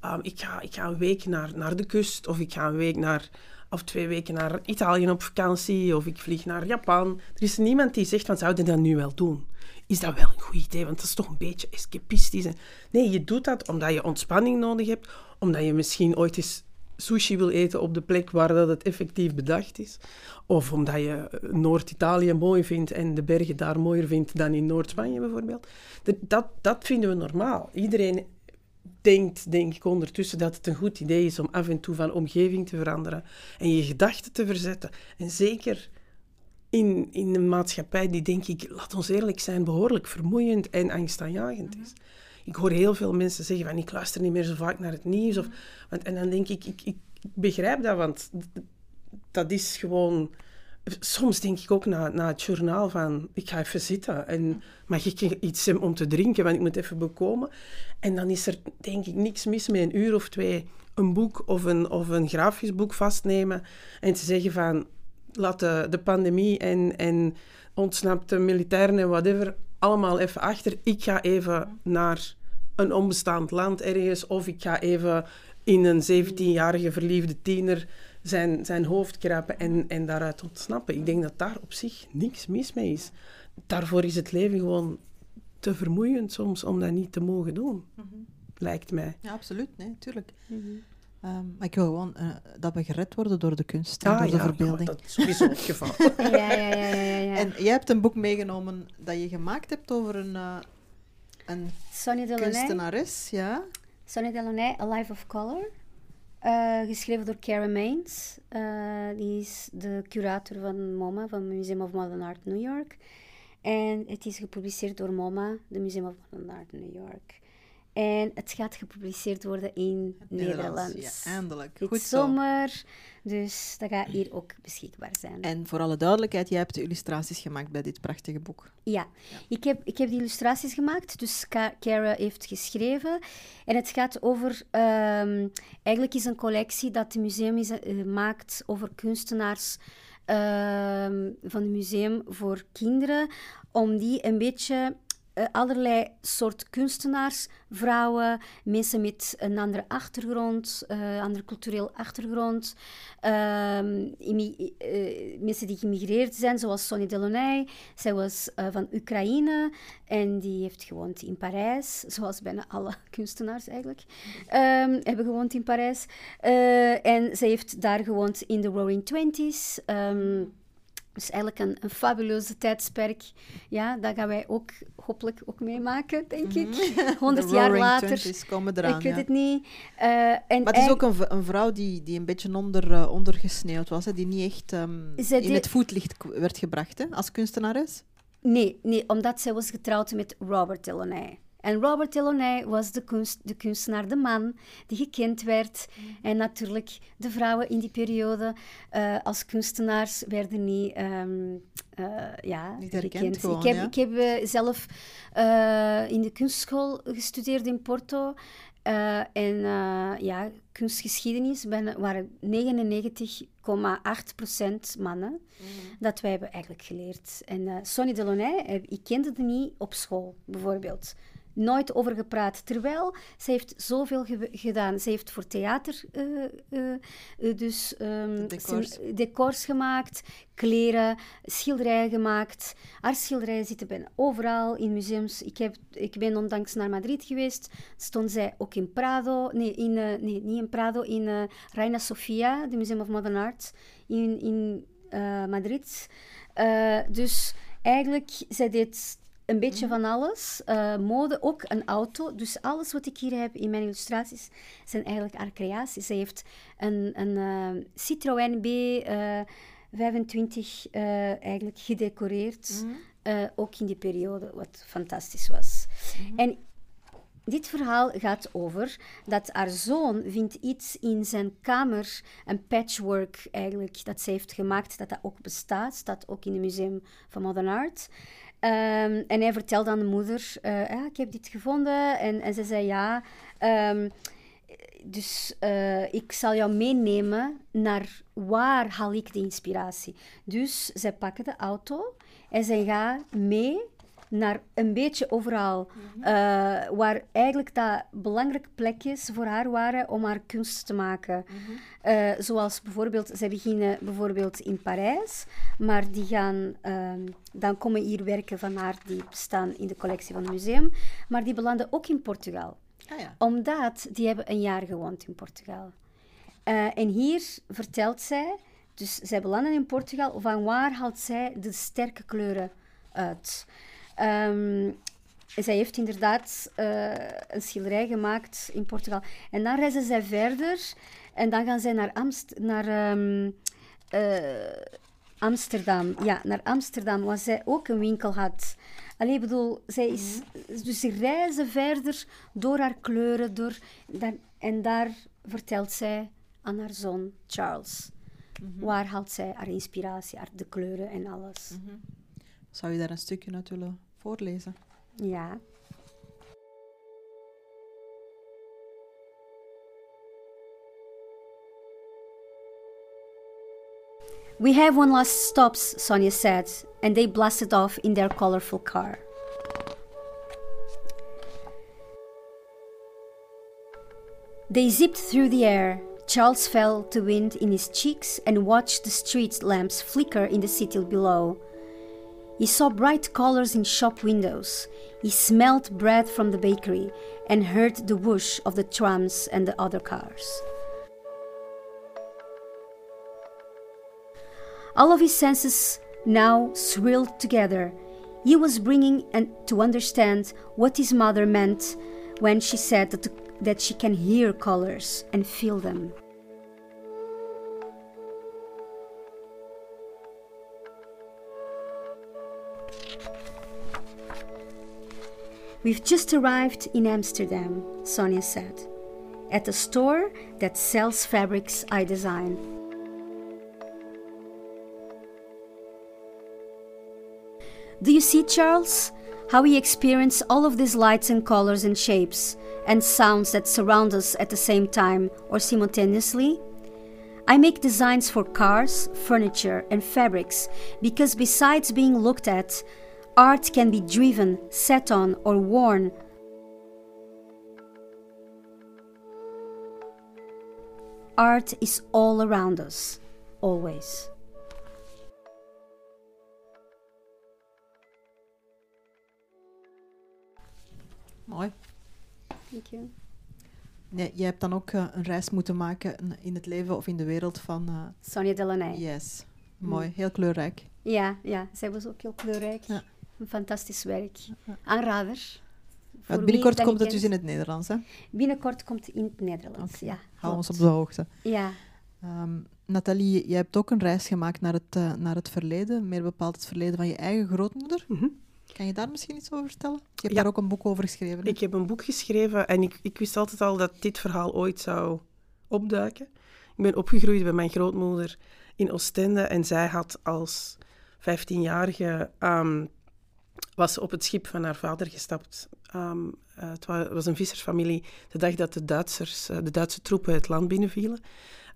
ah, ik, ga, ik ga een week naar, naar de kust, of ik ga een week naar, of twee weken naar Italië op vakantie, of ik vlieg naar Japan. Er is niemand die zegt van, zou je dat nu wel doen? Is dat wel een goed idee? Want dat is toch een beetje escapistisch. Nee, je doet dat omdat je ontspanning nodig hebt, omdat je misschien ooit eens sushi wil eten op de plek waar dat het effectief bedacht is. Of omdat je eh, Noord-Italië mooi vindt en de bergen daar mooier vindt dan in Noord-Spanje bijvoorbeeld. Dat, dat vinden we normaal. Iedereen denkt, denk ik ondertussen, dat het een goed idee is om af en toe van omgeving te veranderen en je gedachten te verzetten. En zeker in, in een maatschappij die, denk ik, laat ons eerlijk zijn, behoorlijk vermoeiend en angstaanjagend is. Ik hoor heel veel mensen zeggen van ik luister niet meer zo vaak naar het nieuws. Of, want, en dan denk ik, ik, ik begrijp dat, want dat is gewoon... Soms denk ik ook na, na het journaal van, ik ga even zitten en mag ik iets om te drinken, want ik moet even bekomen. En dan is er denk ik niks mis met een uur of twee een boek of een, of een grafisch boek vastnemen en te zeggen van, laat de, de pandemie en, en ontsnapte militairen en whatever allemaal even achter. Ik ga even naar een onbestaand land ergens of ik ga even in een 17-jarige verliefde tiener zijn, zijn hoofd krapen en, en daaruit ontsnappen. Ik denk dat daar op zich niks mis mee is. Daarvoor is het leven gewoon te vermoeiend soms om dat niet te mogen doen, lijkt mij. Ja, absoluut. Nee, tuurlijk. Ehm, maar ik wil gewoon eh, dat we gered worden door de kunst en door de verbeelding. Ah, dat is sowieso het geval. Ja, ja, ja, ja, ja. ja. En jij hebt een boek meegenomen dat je gemaakt hebt over een, eh, een Sonny kunstenares, ja? Sonny Delaunay, A Life of Color. Eh, geschreven door Karen Maines. Eh, die is de curator van MoMA, van Museum of Modern Art New York. En het is gepubliceerd door MoMA, de Museum of Modern Art New York. En het gaat gepubliceerd worden in Nederlands. Ja, eindelijk. Dit Goed zo. zomer. Dus dat gaat hier ook beschikbaar zijn. En voor alle duidelijkheid, jij hebt de illustraties gemaakt bij dit prachtige boek. Ja, Ik, heb, ik heb die illustraties gemaakt, dus Cara heeft geschreven. En het gaat over, ehm, eigenlijk is een collectie dat het museum is, eh, maakt over kunstenaars ehm, van het museum voor kinderen, om die een beetje allerlei soort kunstenaars, vrouwen, mensen met een andere achtergrond, eh andere cultureel achtergrond, immi- eh, mensen die gemigreerd zijn, zoals Sonny Delaunay. Zij was eh, van Oekraïne en die heeft gewoond in Parijs, zoals bijna alle kunstenaars eigenlijk, ehm, hebben gewoond in Parijs. Eh, en zij heeft daar gewoond in de Roaring Twenties. ehm, dus eigenlijk een, een fabuleuze tijdsperk. Ja, dat gaan wij ook hopelijk ook meemaken, denk ik. 100 De jaar later. Komen eraan, ik weet ja. het niet. Eh, en Maar het is ook een, een vrouw die, die een beetje onder, eh, ondergesneeuwd was, hè, die niet echt ehm, in het voetlicht werd gebracht hè, als kunstenares. Nee, nee, omdat zij was getrouwd met Robert Delaunay. En Robert Delaunay was de, kunst, de kunstenaar, de man die gekend werd. En natuurlijk, de vrouwen in die periode uh, als kunstenaars werden niet, um, uh, ja, niet herkend. Gekend. Gewoon, ik heb, ja? ik heb uh, zelf in de kunstschool gestudeerd in Porto. En uh, ja, kunstgeschiedenis ben, waren 99,8% mannen. Mm. Dat wij hebben eigenlijk geleerd. En Sonny Delaunay, ik kende het niet op school, bijvoorbeeld. Nooit over gepraat. Terwijl ze heeft zoveel ge gedaan. Ze heeft voor theater dus um, decors. decors gemaakt, kleren, schilderijen gemaakt. Haar schilderijen zitten bijna overal in museums. Ik, heb, ik ben ondanks naar Madrid geweest. Stond zij ook in Prado. Nee, in, uh, nee niet in Prado. In Reina Sofia, de Museum of Modern Art. In, in Madrid. dus eigenlijk, zij deed een beetje van alles. Uh, mode, ook een auto. Dus alles wat ik hier heb in mijn illustraties zijn eigenlijk haar creaties. Ze heeft een, een uh, Citroën B... Uh, 25 eigenlijk gedecoreerd, -hmm. ook in die periode, wat fantastisch was. -hmm. En dit verhaal gaat over dat haar zoon vindt iets in zijn kamer, een patchwork eigenlijk, dat ze heeft gemaakt, dat dat ook bestaat, staat ook in het Museum van Modern Art. Um, en hij vertelt aan de moeder, ja, ik heb dit gevonden. En, en ze zei ja. Um, dus uh, ik zal jou meenemen naar waar haal ik de inspiratie. Dus zij pakken de auto en zij gaan mee naar een beetje overal. Mm-hmm. uh, waar eigenlijk dat belangrijke plekjes voor haar waren om haar kunst te maken. Mm-hmm. uh, zoals bijvoorbeeld, zij beginnen bijvoorbeeld in Parijs, maar die gaan, uh, dan komen hier werken van haar die staan in de collectie van het museum, maar die belanden ook in Portugal. Ah, ja. Omdat die hebben een jaar gewoond in Portugal. Uh, en hier vertelt zij, dus zij belanden in Portugal, van waar haalt zij de sterke kleuren uit? Um, zij heeft inderdaad uh, een schilderij gemaakt in Portugal. En dan reizen zij verder en dan gaan zij naar, Amst naar um, uh, Amsterdam. Ja, naar Amsterdam, waar zij ook een winkel had. Allee, ik bedoel, zij is, mm. dus ze reizen verder door haar kleuren. Door, en daar vertelt zij aan haar zoon Charles. Mm -hmm. Waar haalt zij haar inspiratie, haar, de kleuren en alles. Mm -hmm. Zou je daar een stukje uit willen voorlezen? Ja. We have one last stop, Sonia said, and they blasted off in their colorful car. They zipped through the air. Charles felt the wind in his cheeks and watched the street lamps flicker in the city below. He saw bright colors in shop windows. He smelled bread from the bakery and heard the whoosh of the trams and the other cars. All of his senses now swirled together. He was bringing and to understand what his mother meant when she said that, that she can hear colors and feel them. We've just arrived in Amsterdam, Sonia said, at a store that sells fabrics I design. Do you see, Charles, how we experience all of these lights and colors and shapes and sounds that surround us at the same time or simultaneously? I make designs for cars, furniture, and fabrics because besides being looked at, art can be driven, sat on, or worn. Art is all around us, always. Mooi. Thank you. Nee, je hebt dan ook uh, een reis moeten maken in het leven of in de wereld van... Uh, Sonia Delaunay. Yes. Mooi, mm. heel kleurrijk. Ja, ja, zij was ook heel kleurrijk. Ja. Een fantastisch werk. Aanrader. Ja, binnenkort komt het dus in het Nederlands, hè? Binnenkort komt het in het Nederlands, okay. ja. Hou ons op de hoogte. Ja. Um, Nathalie, je hebt ook een reis gemaakt naar het, uh, naar het verleden, meer bepaald het verleden van je eigen grootmoeder. Mm -hmm. Kan je daar misschien iets over vertellen? Je hebt Ja. daar ook een boek over geschreven. hè? Ik heb een boek geschreven en ik, ik wist altijd al dat dit verhaal ooit zou opduiken. Ik ben opgegroeid bij mijn grootmoeder in Oostende en zij had als 15-jarige ehm, was op het schip van haar vader gestapt. Ehm, eh, het wa- was een vissersfamilie de dag dat de, Duitsers, eh, de Duitse troepen het land binnenvielen.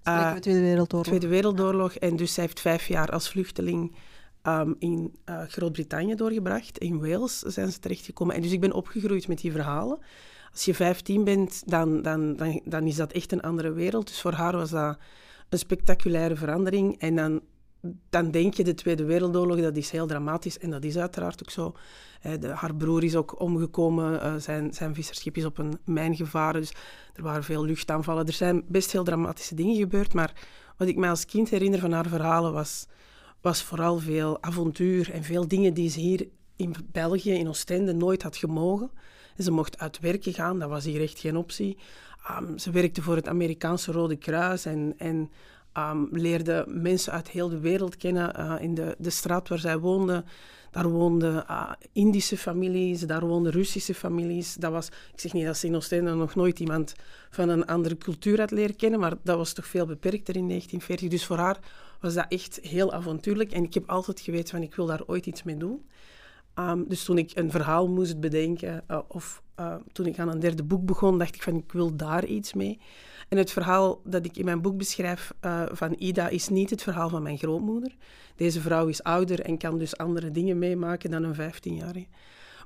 We Tweede Wereldoorlog. Tweede Wereldoorlog. En dus zij heeft vijf jaar als vluchteling ehm, in Groot-Brittannië doorgebracht. In Wales zijn ze terechtgekomen. En dus ik ben opgegroeid met die verhalen. Als je 15 bent, dan, dan, dan, dan is dat echt een andere wereld. Dus voor haar was dat een spectaculaire verandering. En dan, dan denk je, de Tweede Wereldoorlog, dat is heel dramatisch. En dat is uiteraard ook zo. De, haar broer is ook omgekomen. eh, zijn, zijn visserschip is op een mijn gevaren. Dus er waren veel luchtaanvallen. Er zijn best heel dramatische dingen gebeurd. Maar wat ik me als kind herinner van haar verhalen was, was vooral veel avontuur en veel dingen die ze hier in België, in Oostende, nooit had gemogen. En ze mocht uit werken gaan, dat was hier echt geen optie. Ehm, ze werkte voor het Amerikaanse Rode Kruis en, en ehm, leerde mensen uit heel de wereld kennen. Eh, in de, de straat waar zij woonde, daar woonden ah, Indische families, daar woonden Russische families. Dat was, ik zeg niet dat ze in Oostende nog nooit iemand van een andere cultuur had leren kennen, maar dat was toch veel beperkter in 1940. Dus voor haar was dat echt heel avontuurlijk. En ik heb altijd geweten van, ik wil daar ooit iets mee doen. Ehm, dus toen ik een verhaal moest bedenken, eh, of eh, toen ik aan een derde boek begon, dacht ik van, ik wil daar iets mee. En het verhaal dat ik in mijn boek beschrijf eh, van Ida is niet het verhaal van mijn grootmoeder. Deze vrouw is ouder en kan dus andere dingen meemaken dan een 15-jarige.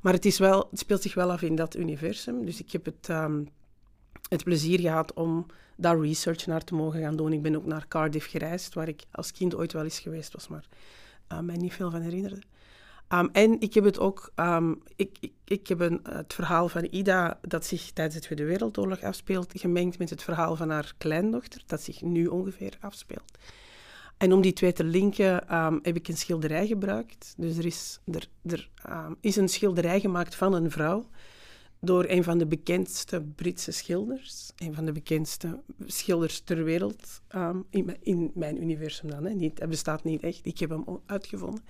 Maar het, is wel, het speelt zich wel af in dat universum. Dus ik heb het, ehm, het plezier gehad om daar research naar te mogen gaan doen. Ik ben ook naar Cardiff gereisd, waar ik als kind ooit wel eens geweest was, maar mij niet veel van herinnerde. Um, en ik heb het ook, um, ik, ik, ik heb een, het verhaal van Ida, dat zich tijdens de Tweede Wereldoorlog afspeelt, gemengd met het verhaal van haar kleindochter, dat zich nu ongeveer afspeelt. En om die twee te linken um, heb ik een schilderij gebruikt. Dus er is, er, er is een schilderij gemaakt van een vrouw door een van de bekendste Britse schilders, een van de bekendste schilders ter wereld, in, in, mijn universum dan. Hè. Niet, hij bestaat niet echt, ik heb hem uitgevonden.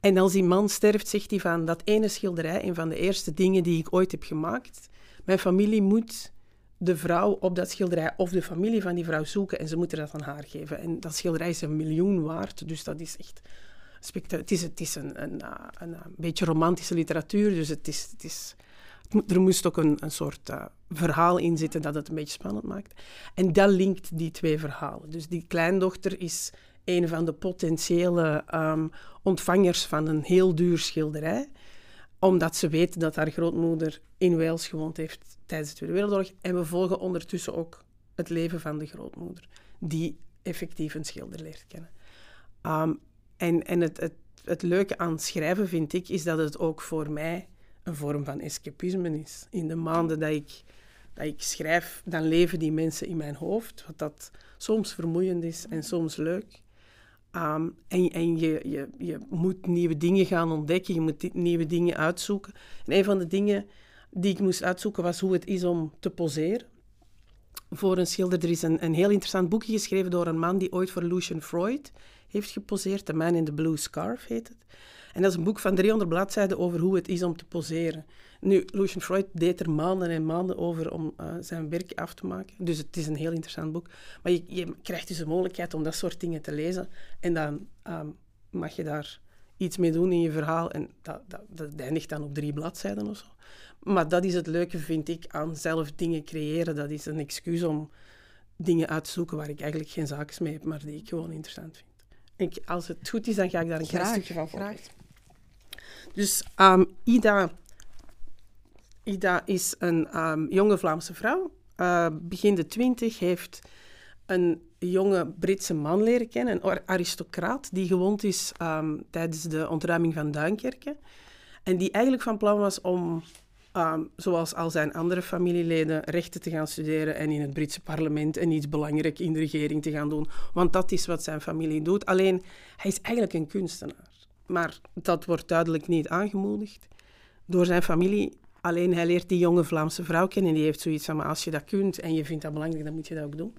En als die man sterft, zegt hij van dat ene schilderij, een van de eerste dingen die ik ooit heb gemaakt. Mijn familie moet de vrouw op dat schilderij of de familie van die vrouw zoeken en ze moeten dat aan haar geven. En dat schilderij is een miljoen waard, dus dat is echt het is, het is een, een, een, een, beetje romantische literatuur, dus het is, het is, het er moest ook een, soort uh, verhaal in zitten dat het een beetje spannend maakt. En dat linkt die twee verhalen. Dus die kleindochter is een van de potentiële um, ontvangers van een heel duur schilderij, omdat ze weet dat haar grootmoeder in Wales gewoond heeft tijdens de Tweede Wereldoorlog. En we volgen ondertussen ook het leven van de grootmoeder, die effectief een schilder leert kennen. Um, en en het, het, het leuke aan schrijven, vind ik, is dat het ook voor mij een vorm van escapisme is. In de maanden dat ik, dat ik schrijf, dan leven die mensen in mijn hoofd, wat dat soms vermoeiend is en soms leuk. Um, en en je, je, je moet nieuwe dingen gaan ontdekken, je moet nieuwe dingen uitzoeken. En een van de dingen die ik moest uitzoeken was hoe het is om te poseren voor een schilder. Er is een, een heel interessant boekje geschreven door een man die ooit voor Lucian Freud heeft geposeerd. The Man in the Blue Scarf heet het. En dat is een boek van 300 bladzijden over hoe het is om te poseren. Nu, Lucian Freud deed er maanden en maanden over om uh, zijn werk af te maken. Dus het is een heel interessant boek. Maar je, je krijgt dus de mogelijkheid om dat soort dingen te lezen. En dan um, mag je daar iets mee doen in je verhaal. En dat, dat, dat eindigt dan op drie bladzijden of zo. Maar dat is het leuke, vind ik, aan zelf dingen creëren. Dat is een excuus om dingen uit te zoeken waar ik eigenlijk geen zaken mee heb, maar die ik gewoon interessant vind. Ik, als het goed is, dan ga ik daar een graag, stukje van graag. Dus um, Ida, Ida is een um, jonge Vlaamse vrouw. Uh, begin de twintig heeft een jonge Britse man leren kennen, een aristocraat die gewond is um, tijdens de ontruiming van Duinkerke. En die eigenlijk van plan was om, um, zoals al zijn andere familieleden, rechten te gaan studeren en in het Britse parlement en iets belangrijk in de regering te gaan doen. Want dat is wat zijn familie doet. Alleen, hij is eigenlijk een kunstenaar. Maar dat wordt duidelijk niet aangemoedigd door zijn familie. Alleen hij leert die jonge Vlaamse vrouw kennen en die heeft zoiets van, maar als je dat kunt en je vindt dat belangrijk, dan moet je dat ook doen.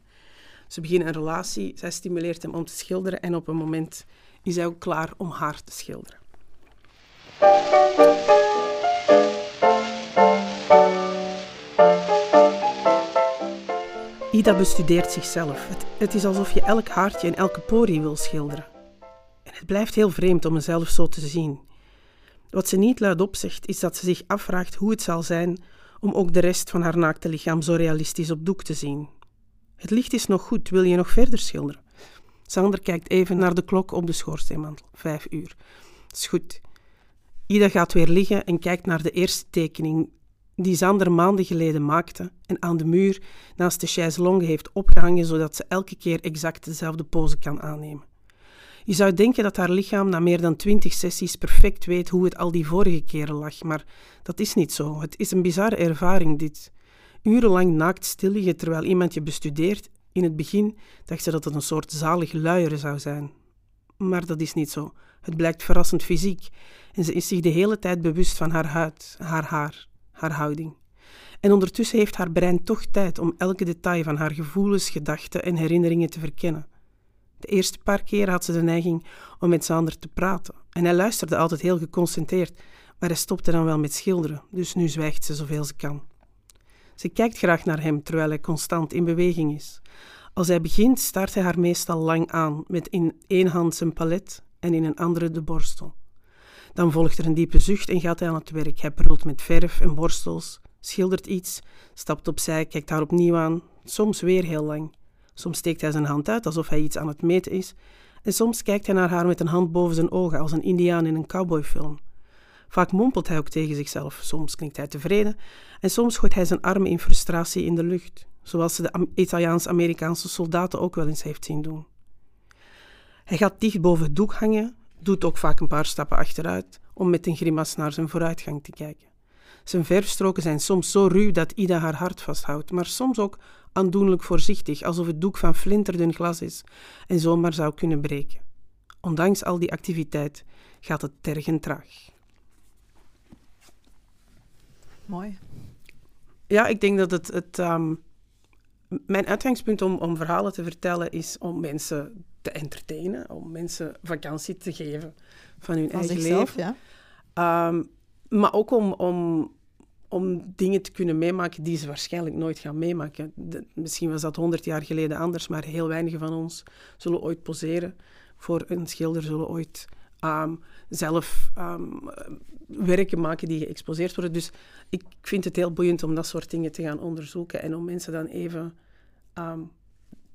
Ze beginnen een relatie, zij stimuleert hem om te schilderen en op een moment is hij ook klaar om haar te schilderen. Ida bestudeert zichzelf. Het, is alsof je elk haartje en elke porie wil schilderen. En het blijft heel vreemd om mezelf zo te zien. Wat ze niet luidop zegt, is dat ze zich afvraagt hoe het zal zijn om ook de rest van haar naakte lichaam zo realistisch op doek te zien. Het licht is nog goed, wil je nog verder schilderen? Sander kijkt even naar de klok op de schoorsteenmantel. Vijf uur. Is goed. Ida gaat weer liggen en kijkt naar de eerste tekening die Sander maanden geleden maakte en aan de muur naast de chaiselongue heeft opgehangen zodat ze elke keer exact dezelfde pose kan aannemen. Je zou denken dat haar lichaam na meer dan twintig sessies perfect weet hoe het al die vorige keren lag, maar dat is niet zo. Het is een bizarre ervaring dit. Urenlang naakt stil liggen terwijl iemand je bestudeert. In het begin dacht ze dat het een soort zalig luieren zou zijn. Maar dat is niet zo. Het blijkt verrassend fysiek en ze is zich de hele tijd bewust van haar huid, haar haar, haar houding. En ondertussen heeft haar brein toch tijd om elke detail van haar gevoelens, gedachten en herinneringen te verkennen. De eerste paar keer had ze de neiging om met Sander te praten. En hij luisterde altijd heel geconcentreerd, maar hij stopte dan wel met schilderen, dus nu zwijgt ze zoveel ze kan. Ze kijkt graag naar hem terwijl hij constant in beweging is. Als hij begint, staart hij haar meestal lang aan, met in één hand zijn palet en in een andere de borstel. Dan volgt er een diepe zucht en gaat hij aan het werk. Hij prult met verf en borstels, schildert iets, stapt opzij, kijkt haar opnieuw aan, soms weer heel lang. Soms steekt hij zijn hand uit alsof hij iets aan het meten is, en soms kijkt hij naar haar met een hand boven zijn ogen als een Indiaan in een cowboyfilm. Vaak mompelt hij ook tegen zichzelf, soms klinkt hij tevreden en soms gooit hij zijn armen in frustratie in de lucht, zoals ze de Italiaans-Amerikaanse soldaten ook wel eens heeft zien doen. Hij gaat dicht boven het doek hangen, doet ook vaak een paar stappen achteruit om met een grimas naar zijn vooruitgang te kijken. Zijn verfstroken zijn soms zo ruw dat Ida haar hart vasthoudt, maar soms ook aandoenlijk voorzichtig, alsof het doek van flinterdun glas is en zomaar zou kunnen breken. Ondanks al die activiteit gaat het tergend traag. Mooi. Ja, ik denk dat het, het um, mijn uitgangspunt om, om verhalen te vertellen is om mensen te entertainen, om mensen vakantie te geven van hun eigen zichzelf, leven. Ja. Um, maar ook om, om, om dingen te kunnen meemaken die ze waarschijnlijk nooit gaan meemaken. De, misschien was dat honderd jaar geleden anders, maar heel weinigen van ons zullen ooit poseren voor een schilder, zullen ooit um, zelf um, werken maken die geëxposeerd worden. Dus ik vind het heel boeiend om dat soort dingen te gaan onderzoeken en om mensen dan even um,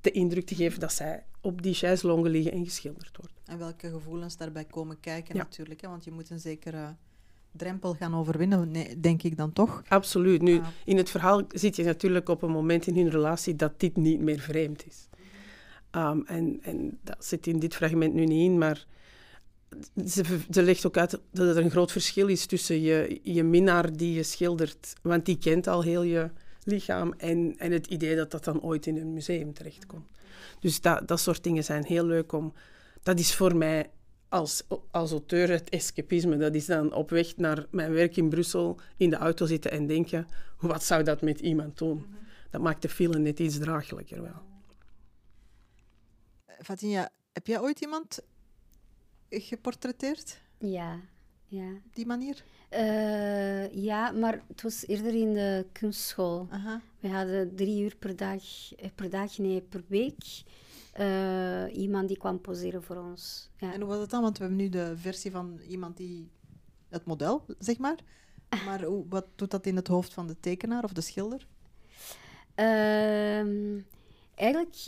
de indruk te geven dat zij op die chaiselongen liggen en geschilderd worden. En welke gevoelens daarbij komen kijken ja. natuurlijk, hè? want je moet een zekere drempel gaan overwinnen, nee, denk ik dan toch? Absoluut. Nu, ah. in het verhaal zit je natuurlijk op een moment in hun relatie dat dit niet meer vreemd is. Um, en, en dat zit in dit fragment nu niet in, maar ze legt ook uit dat er een groot verschil is tussen je, je minnaar die je schildert, want die kent al heel je lichaam, en, en het idee dat dat dan ooit in een museum terechtkomt. Dus dat, dat soort dingen zijn heel leuk om... Dat is voor mij als, als auteur het escapisme. Dat is dan op weg naar mijn werk in Brussel in de auto zitten en denken, wat zou dat met iemand doen? Dat maakt de film net iets draaglijker wel. Fatinha, heb jij ooit iemand geportretteerd? Ja, ja. Die manier? Uh, ja, maar het was eerder in de kunstschool. Aha. We hadden drie uur per dag, per dag, nee, per week. Uh, iemand die kwam poseren voor ons. Ja. En hoe was het dan? Want we hebben nu de versie van iemand die het model, zeg maar. Maar hoe, wat doet dat in het hoofd van de tekenaar of de schilder? Uh, eigenlijk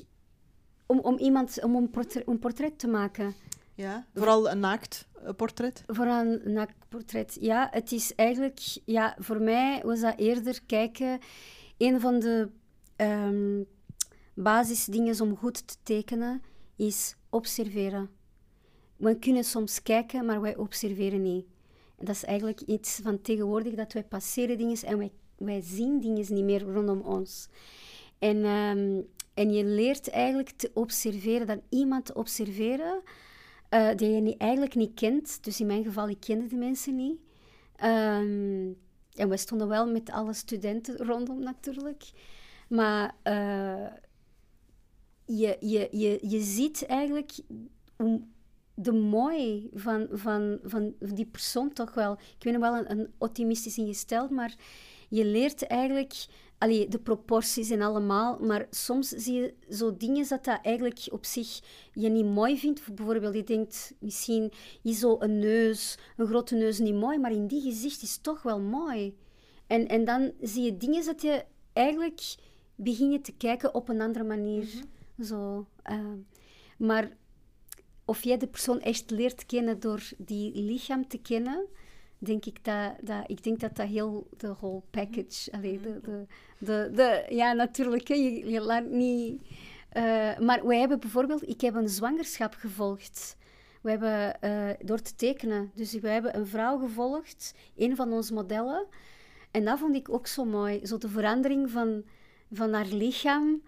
om, om iemand om een portret, een portret te maken. Ja, vooral een naakt portret? Vooral een naakt portret, ja. Het is eigenlijk, ja, voor mij was dat eerder kijken. Een van de um, basisdingen om goed te tekenen is observeren. We kunnen soms kijken, maar wij observeren niet. En dat is eigenlijk iets van tegenwoordig, dat wij passeren dingen en wij, wij zien dingen niet meer rondom ons. En, um, en je leert eigenlijk te observeren, dan iemand te observeren uh, die je niet, eigenlijk niet kent. Dus in mijn geval, ik kende de mensen niet. Um, en we stonden wel met alle studenten rondom natuurlijk. Maar uh, je, je, je, je ziet eigenlijk de mooi van, van, van die persoon toch wel. Ik ben wel een, een optimistisch ingesteld, maar je leert eigenlijk allee, de proporties en allemaal, maar soms zie je zo dingen dat dat eigenlijk op zich je niet mooi vindt. Bijvoorbeeld, je denkt misschien is zo een neus, een grote neus niet mooi, maar in die gezicht is het toch wel mooi. En, en dan zie je dingen dat je eigenlijk begint te kijken op een andere manier. Zo, uh, maar of jij de persoon echt leert kennen door die lichaam te kennen, denk ik dat, dat, ik denk dat dat heel de whole package, allee, de, de, de, de, ja natuurlijk, hè, je, je laat niet... Uh, maar wij hebben bijvoorbeeld, ik heb een zwangerschap gevolgd. We hebben uh, door te tekenen. Dus we hebben een vrouw gevolgd, een van onze modellen. En dat vond ik ook zo mooi. Zo de verandering van, van haar lichaam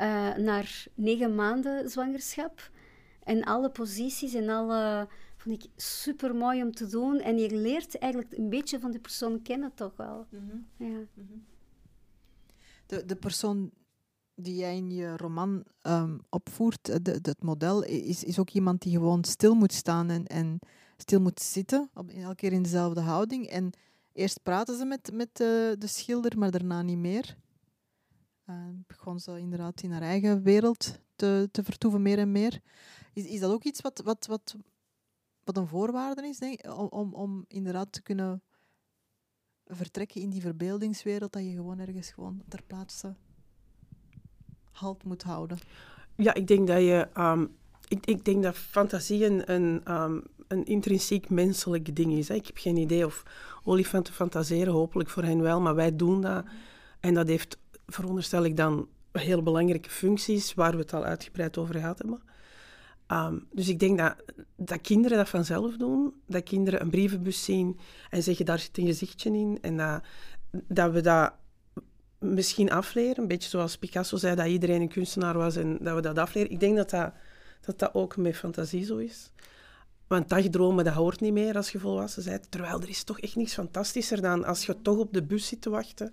uh, naar negen maanden zwangerschap. En alle posities en alle... Vond ik super mooi om te doen. En je leert eigenlijk een beetje van de persoon kennen, toch wel. Mm -hmm. ja. Mm -hmm. de, de persoon die jij in je roman um, opvoert, de, de, het model, is, is ook iemand die gewoon stil moet staan en, en stil moet zitten, op, elke keer in dezelfde houding. En eerst praten ze met, met de, de schilder, maar daarna niet meer. Uh, begon ze inderdaad in haar eigen wereld te, te vertoeven, meer en meer. Is, is dat ook iets wat, wat, wat, wat een voorwaarde is, om, om, om inderdaad te kunnen vertrekken in die verbeeldingswereld, dat je gewoon ergens gewoon ter plaatse halt moet houden? Ja, ik denk dat je... Um, ik, ik denk dat fantasie een, een, um, een intrinsiek menselijk ding is. Hè. Ik heb geen idee of olifanten fantaseren, hopelijk voor hen wel, maar wij doen dat. En dat heeft, veronderstel ik dan, heel belangrijke functies, waar we het al uitgebreid over gehad hebben. Um, dus ik denk dat, dat kinderen dat vanzelf doen. Dat kinderen een brievenbus zien en zeggen, daar zit een gezichtje in. En dat, dat we dat misschien afleren. Een beetje zoals Picasso zei dat iedereen een kunstenaar was en dat we dat afleren. Ik denk dat dat, dat, dat ook met fantasie zo is. Want dagdromen, dat hoort niet meer als je volwassen bent. Terwijl er is toch echt niets fantastischer dan als je toch op de bus zit te wachten.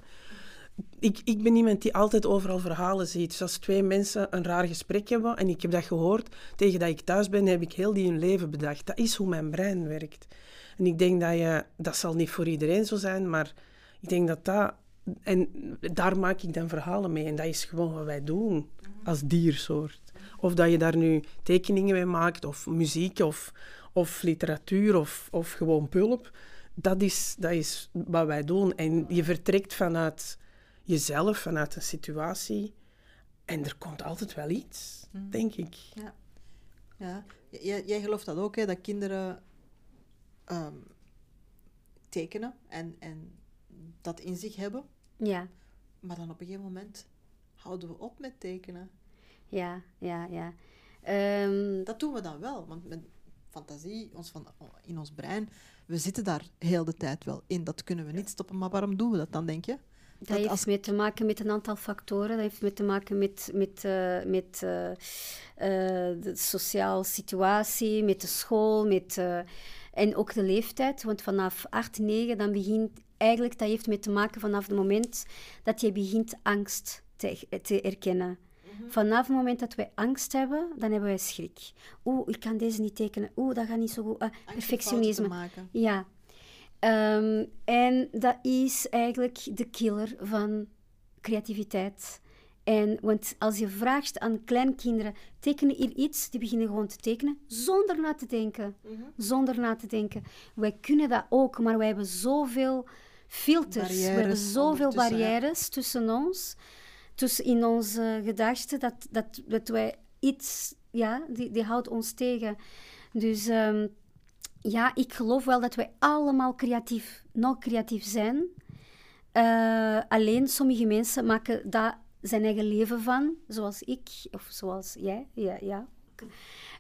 Ik, ik ben iemand die altijd overal verhalen ziet. Dus als twee mensen een raar gesprek hebben en ik heb dat gehoord, tegen dat ik thuis ben, heb ik heel die hun leven bedacht. Dat is hoe mijn brein werkt. En ik denk dat je... Dat zal niet voor iedereen zo zijn, maar ik denk dat dat... En daar maak ik dan verhalen mee. En dat is gewoon wat wij doen als diersoort. Of dat je daar nu tekeningen mee maakt, of muziek, of, of literatuur, of, of gewoon pulp. Dat is, dat is wat wij doen. En je vertrekt vanuit jezelf, vanuit een situatie. En er komt altijd wel iets, mm. denk ik. Ja. ja. Jij, jij gelooft dat ook, hè, dat kinderen um, tekenen en, en dat in zich hebben. Ja. Maar dan op een gegeven moment houden we op met tekenen. Ja, ja, ja. Um, dat doen we dan wel, want met fantasie ons van, in ons brein, we zitten daar heel de tijd wel in. Dat kunnen we niet stoppen, maar waarom doen we dat dan, denk je? Dat, dat heeft als... mee te maken met een aantal factoren. Dat heeft mee te maken met, met, uh, met uh, uh, de sociale situatie, met de school, met, en ook de leeftijd. Want vanaf 8, 9, dan begint eigenlijk, dat heeft mee te maken vanaf het moment dat je begint angst te, te erkennen. Vanaf het moment dat wij angst hebben, dan hebben wij schrik. Oeh, ik kan deze niet tekenen. Oeh, dat gaat niet zo goed. Uh, perfectionisme. Ja. Um, en dat is eigenlijk de killer van creativiteit. En, want als je vraagt aan kleinkinderen, tekenen hier iets, die beginnen gewoon te tekenen zonder na te denken. Mm -hmm. Zonder na te denken. Wij kunnen dat ook, maar wij hebben zoveel filters, barrières, we hebben zoveel barrières ja. tussen ons dus in onze gedachten, dat, dat, dat wij iets, ja, die, die houdt ons tegen. Dus um, ja, ik geloof wel dat wij allemaal creatief, nog creatief zijn. Uh, alleen sommige mensen maken daar zijn eigen leven van, zoals ik, of zoals jij, ja, ja.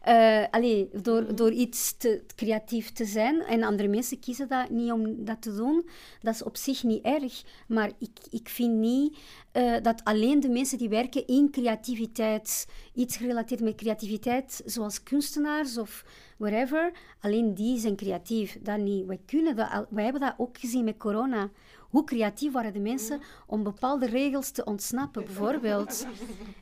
Uh, door, door iets te, creatief te zijn. En andere mensen kiezen dat niet om dat te doen. Dat is op zich niet erg. Maar ik, ik vind niet uh, dat alleen de mensen die werken in creativiteit, iets gerelateerd met creativiteit, zoals kunstenaars of whatever, alleen die zijn creatief. Dat niet. Wij, kunnen dat, wij hebben dat ook gezien met corona. Hoe creatief waren de mensen om bepaalde regels te ontsnappen, bijvoorbeeld.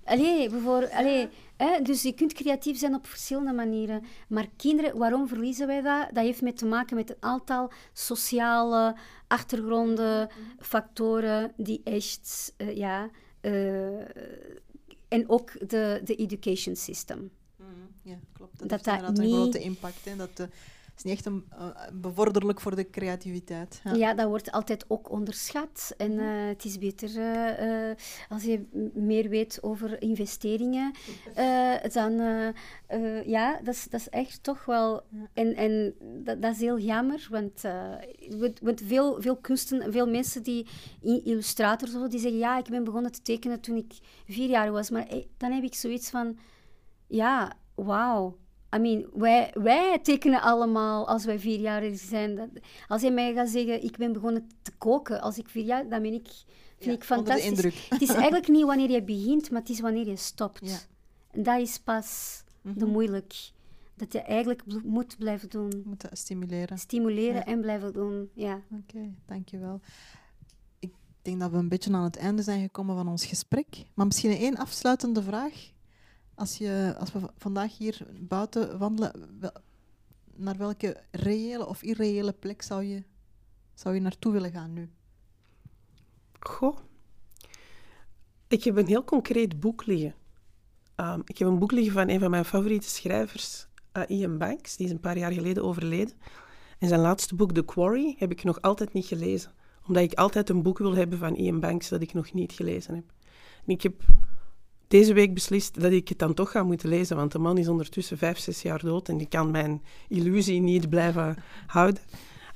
Allee, bijvoorbeeld allee, hè, dus je kunt creatief zijn op verschillende manieren. Maar kinderen, waarom verliezen wij dat? Dat heeft met te maken met een aantal sociale achtergronden, factoren die echt, uh, ja, uh, en ook de, de education system. Mhm. Ja, klopt. Dat, dat heeft dat niet... een grote impact. Hè? Dat de is niet echt een, uh, bevorderlijk voor de creativiteit. Ja. ja. dat wordt altijd ook onderschat. En uh, het is beter uh, als je meer weet over investeringen. dan, ja, dat is, dat is echt toch wel... En, en dat, dat is heel jammer, want, want veel, veel kunsten, veel mensen die illustrators of die zeggen ja, ik ben begonnen te tekenen toen ik vier jaar was. Maar dan heb ik zoiets van, ja, wauw I mean, wij, wij tekenen allemaal als wij vierjarig zijn. Dat, als je mij gaat zeggen, ik ben begonnen te koken als ik vier jaar, dan ben ik, vind ik fantastisch. Het is eigenlijk niet wanneer je begint, maar het is wanneer je stopt. Ja. En dat is pas mm de moeilijk. Dat je eigenlijk moet blijven doen. Moet stimuleren. Stimuleren en blijven doen, ja. Oké, dankjewel. Ik denk dat we een beetje aan het einde zijn gekomen van ons gesprek. Maar misschien één afsluitende vraag. Als, je, als we vandaag hier buiten wandelen, naar welke reële of irreële plek zou je, zou je naartoe willen gaan nu? Goh. Ik heb een heel concreet boek liggen. Um, ik heb een boek liggen van een van mijn favoriete schrijvers, uh, Ian Banks. Die is een paar jaar geleden overleden. En zijn laatste boek, The Quarry, heb ik nog altijd niet gelezen. Omdat ik altijd een boek wil hebben van Ian Banks dat ik nog niet gelezen heb. En ik heb deze week beslist dat ik het dan toch ga moeten lezen, want de man is ondertussen vijf, zes jaar dood en die kan mijn illusie niet blijven houden.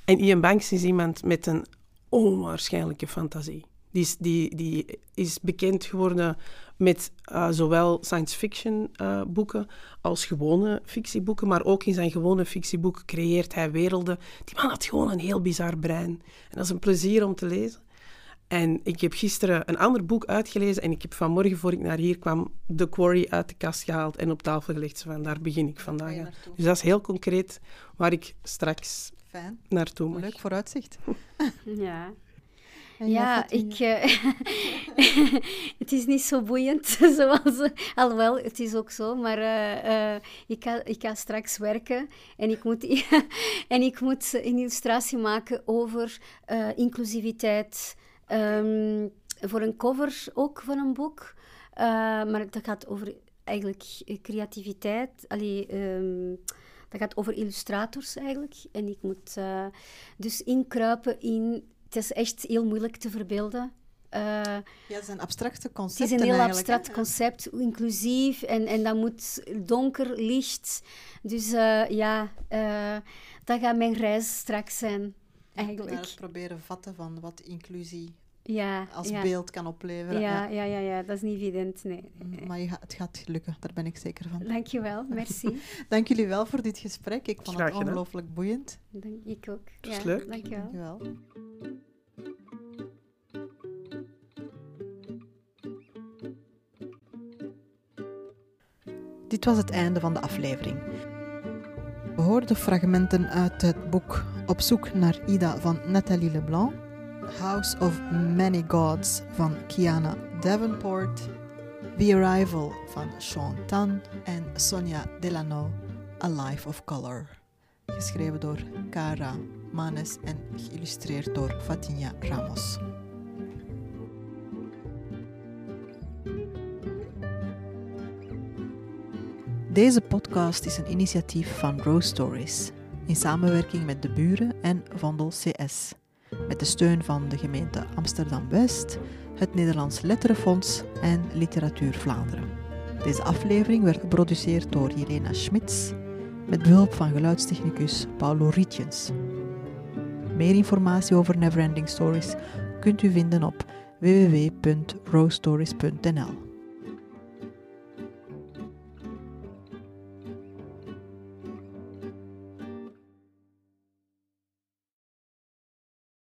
En Ian Banks is iemand met een onwaarschijnlijke fantasie. Die is, die, die is bekend geworden met uh, zowel science fiction uh, boeken als gewone fictieboeken, maar ook in zijn gewone fictieboeken creëert hij werelden. Die man had gewoon een heel bizar brein. En dat is een plezier om te lezen. En ik heb gisteren een ander boek uitgelezen en ik heb vanmorgen, voor ik naar hier kwam, The Quarry uit de kast gehaald en op tafel gelegd. Van daar begin ik vandaag aan. Dus dat is heel concreet waar ik straks Fijn. naartoe moet. Leuk vooruitzicht. ja. ja, ik, uh, het is niet zo boeiend, zoals, alhoewel, het is ook zo, maar uh, uh, ik, ga, ik ga straks werken en ik moet, en ik moet een illustratie maken over inclusiviteit, Um, voor een cover ook van een boek. Uh, maar dat gaat over eigenlijk creativiteit. Allee, um, dat gaat over illustrators eigenlijk. En ik moet uh, dus inkruipen in... Het is echt heel moeilijk te verbeelden. Uh, ja, het zijn abstracte concepten Het is een heel abstract concept, inclusief. En, en dat moet donker, licht. Dus uh, ja, dat gaat mijn reis straks zijn eigenlijk. Ja, proberen vatten van wat inclusie ja, als beeld kan opleveren. Ja, ja, ja, ja, dat is niet evident, nee. Maar je, het gaat lukken, daar ben ik zeker van. Dankjewel, merci. Dank jullie wel voor dit gesprek. Ik vond het ongelooflijk boeiend. Dank, ik ook. Het ja, leuk. Dankjewel. dankjewel. Dit was het einde van de aflevering. We hoorden fragmenten uit het boek Op zoek naar Ida van Nathalie Leblanc, House of Many Gods van Kiana Davenport, The Arrival van Sean Tan en Sonia Delano, A Life of Color. Geschreven door Cara Manes en geïllustreerd door Fatinha Ramos. Deze podcast is een initiatief van Rose Stories in samenwerking met de buren en Vandel CS, met de steun van de gemeente Amsterdam-West, het Nederlands Letterenfonds en Literatuur Vlaanderen. Deze aflevering werd geproduceerd door Jelena Schmitz met behulp van geluidstechnicus Paulo Rietjens. Meer informatie over Neverending Stories kunt u vinden op www.rostories.nl.